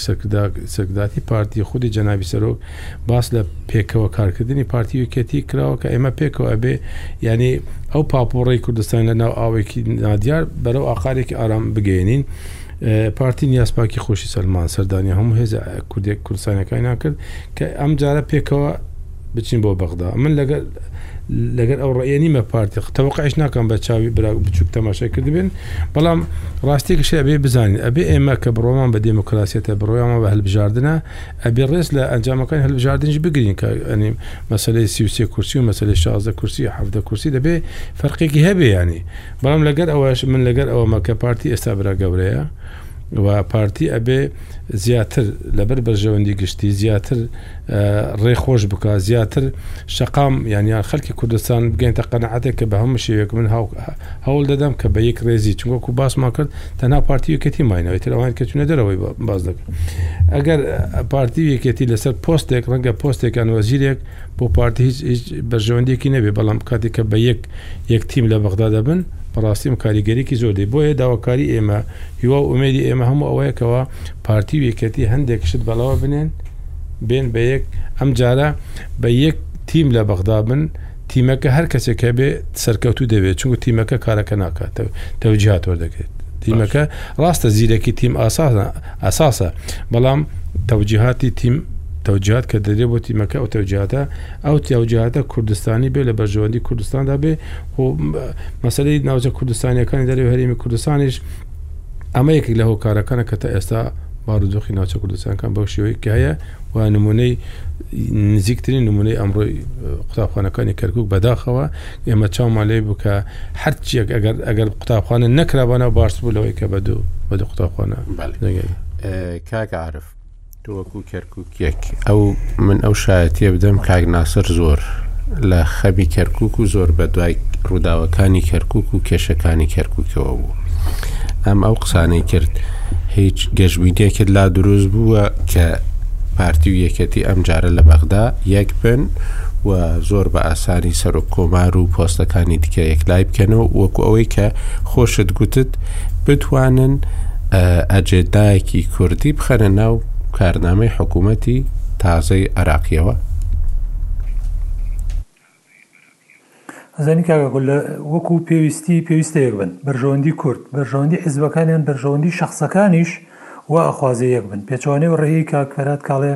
سەرکرداتی پارتی خودی جەناوی سەرۆک باس لە پێکەوە کارکردنی پارتی یەکێتی کراوە کە ئێمە پێکەوە ئەبێ یعنی ئەو پاپۆڕی کوردستان لە ناو ئاوێکی نادیار بەرەو ئاقارێکی ئارام بگەێنین پارتی نیازپاکی خۆشی سەلماند، سەردانی هەموو هێزە کوردێک کوردستانیەکانیان کرد کە ئەم جارە پێکەوە بچین بۆ بەغدا من لەگەر لەگەر ئەو ڕێە نیمە پارتی تەوەقعش ناکەم بە چاوی برا بچووک تەماشای کردبێن بەڵام ڕاستێکش ئەبێ بزانین ئەبێ ئێمە کە بڕۆمان بە دێموکراسیەتە بڕۆیانمە بە هەلبژاردنە ئەبێ ڕێز لە ئەنجامەکان هەلبژاردنش بگرین کە ئەنی مەسلەی سیوسێ کورسی و مەسلەی شازدە کورسی حەفدە کورسی دەبێ فەرقێکی هەبێ ینی بەڵام لەگەر ئەوەش من لەگەر ئەوەمە کە پارتی ئێستا برا گەورەیە و پارتی ئەبێ زیاتر لەبەر بەرژەوەندی گشتی زیاتر ڕێ خۆش بکە زیاتر شەقام یانیان خەلکی کوردستان بگەینتە قەنەعاتێک کە بە هەموو شێوێک من هەوڵ دەدەم کە بە یەک ڕێزی چونکو باسمان کرد تەنها پارتی یەکێتی ماینەوەی تر ئەوان کە چونە دەرەوەی باز دەکەن ئەگەر پارتی یەکێتی لەسەر پۆستێک ڕەنگە پۆستێکان وەزیرێک بۆ پارتی هیچ هیچ بەرژەوەندیەکی نەبێ بەڵام کاتێک کە بە یەک یەک تیم لە بەغدا دەبن بەڕاستی ئەم کاریگەریکی زۆر دەی بۆیە داواکاری ئێمە هیوا و ئومێدی ئێمە هەموو ئەوەیەکەوە پارتی و یەکەتی هەندێک شت بەڵەوە بنێن بێن بە یەک ئەم جارە بە یەک تیم لە بەغدا بن تیمەکە هەر کەسێک کە بێ سەرکەوتو دەبێت چونکو تیمەکە کارەکە ناکات تەوجیهات وەردەگرێت تیمەکە ڕاستە زیرەکی تیم ئاساسە ئەساسە بەڵام تەوجیهاتی تیم تەوجات کە دەدرێ بۆ تیمەکە ئەو تەوجاتە ئەو تیاوجاتە کوردستانی بێ لە بەرژەوەندی کوردستاندا بێ خۆ مەسلەی ناوچە کوردستانیەکانی دەرەوە هەرێمی کوردستانیش ئەمە یەکێک لە هۆکارەکانە کە تا ئێستا بارودۆخی ناوچە کوردستانەکان بەو شێوەی کە هەیە و نمونەی نزیکترین نمونەی ئەمڕۆی قوتابخانەکانی کەرکک بەداخەوە ئێمە چاومان لێ بوو کە هەرچیەک ئەگەر ئەگەر قوتابخانە نەکرابانە باش بوو لەوەی کە بە دوو بە دوو قوتابخانە کاکە عرف تۆوەکو کەرککێک ئەو من ئەو شایەتە بدەم کاک ناسەر زۆر لە خەبی کەرکک و زۆر بە دوای ڕووداوەکانی کەرکک و کێشەکانی کەرککەوە بوو ئەم ئەو قسانەی کرد هیچ گەشبینیەکرد لا دروست بووە کە پارتی و یەکەتی ئەم جارە لە بەغدا یەک بن و زۆر بە ئاسانی سەر و کۆمار و پۆستەکانی دیکە یەک لای بکەنەوە وەکو ئەوەی کە خۆشت گوتت بتوانن ئەجێدایەکی کوردی بخەنە ناو کارنامەی حکوومەتی تازەی عراقیەوە ئەزانی کاک ئاکۆ لە وەکو پێویستی پێویستە یەک بن بەرژەوەندی کورد بەرژەوەندی حیزبەکانیان بەرژەوەندی شەخسەکانیش وا ئەخوازێ یەک بن پێچەوانەی و ڕێی کاک فەرهاد کاڵێ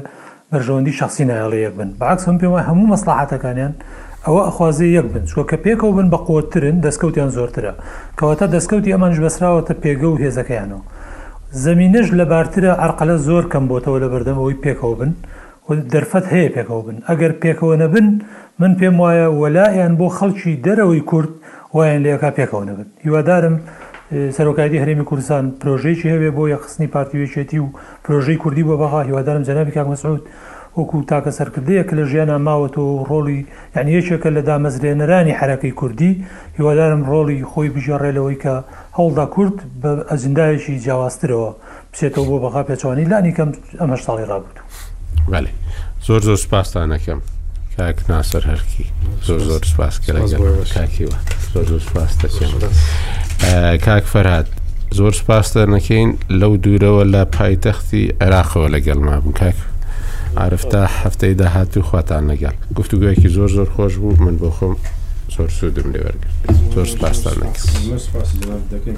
بەرژەوەندی شەخسی نایەڵێ یەک بن بەعکس من پێم وایە هەموو مەسڵەحاتەکانیان ئەوە ئەخوازێ یەک بن چوە کە پێکەوە بن بە قوتترن دەستکەوتیان زۆرترە کەواتە دەستکەوتی ئەمانش بەسراوەتە پێگە و هێزەکەیانەوە زەمینەش لەبارترە عەرقەلە زۆر کەم بۆتەوە لەبەردەم ئەوەی پێکەوە بن و دەرفەت هەیە پێکەوە بن ئەگەر پێکەوە نەبن من پێم وایە وەلائیان بۆ خەڵکی دەرەوەی کورد وایان لێ ئەکا پێکەوە نەبن هیوادارم سەرۆکایەتی هەرێمی کوردستان پرۆژەیەکی هەبێ بۆ یەخستنی پارتی وێچێتی و پرۆژەی کوردی بۆ بەغا هیوادارم جەنابی کاک مەسعود وەکو تاکە سەرکردەیە کە لە ژیانا ماوەتەوە و ڕۆڵی یعنی یەکێکە لە دامەزرێنەرانی حرەکەی کوردی هیوادارم ڕۆڵی خۆی بگێڕێ لەوەی کە هەوڵدا کورد بە ئەجندایەکی جیاوازترەوە بچێتەوە بۆ بەغا پێچوانی لانی کەم ئەمە ساڵی ڕابوو بەێ زۆر زۆر سپاستانەکەم کاک ناسەر هەرکی زۆر زۆر سپاس کاکیوە زۆر زۆر سپاس دەکەم کاک فەرهاد زۆر سپاستە نەکەین لەو دوورەوە لە پایتەختی عێراقەوە لەگەڵ ما بوو کاک عرفتا هەفتەی داهات و خواتان لەگەڵ گفتوگویەکی زۆر زۆر خۆش بوو من بۆ خۆم زۆر سوودم لێوەرگرت زۆر سپاستان دەکەین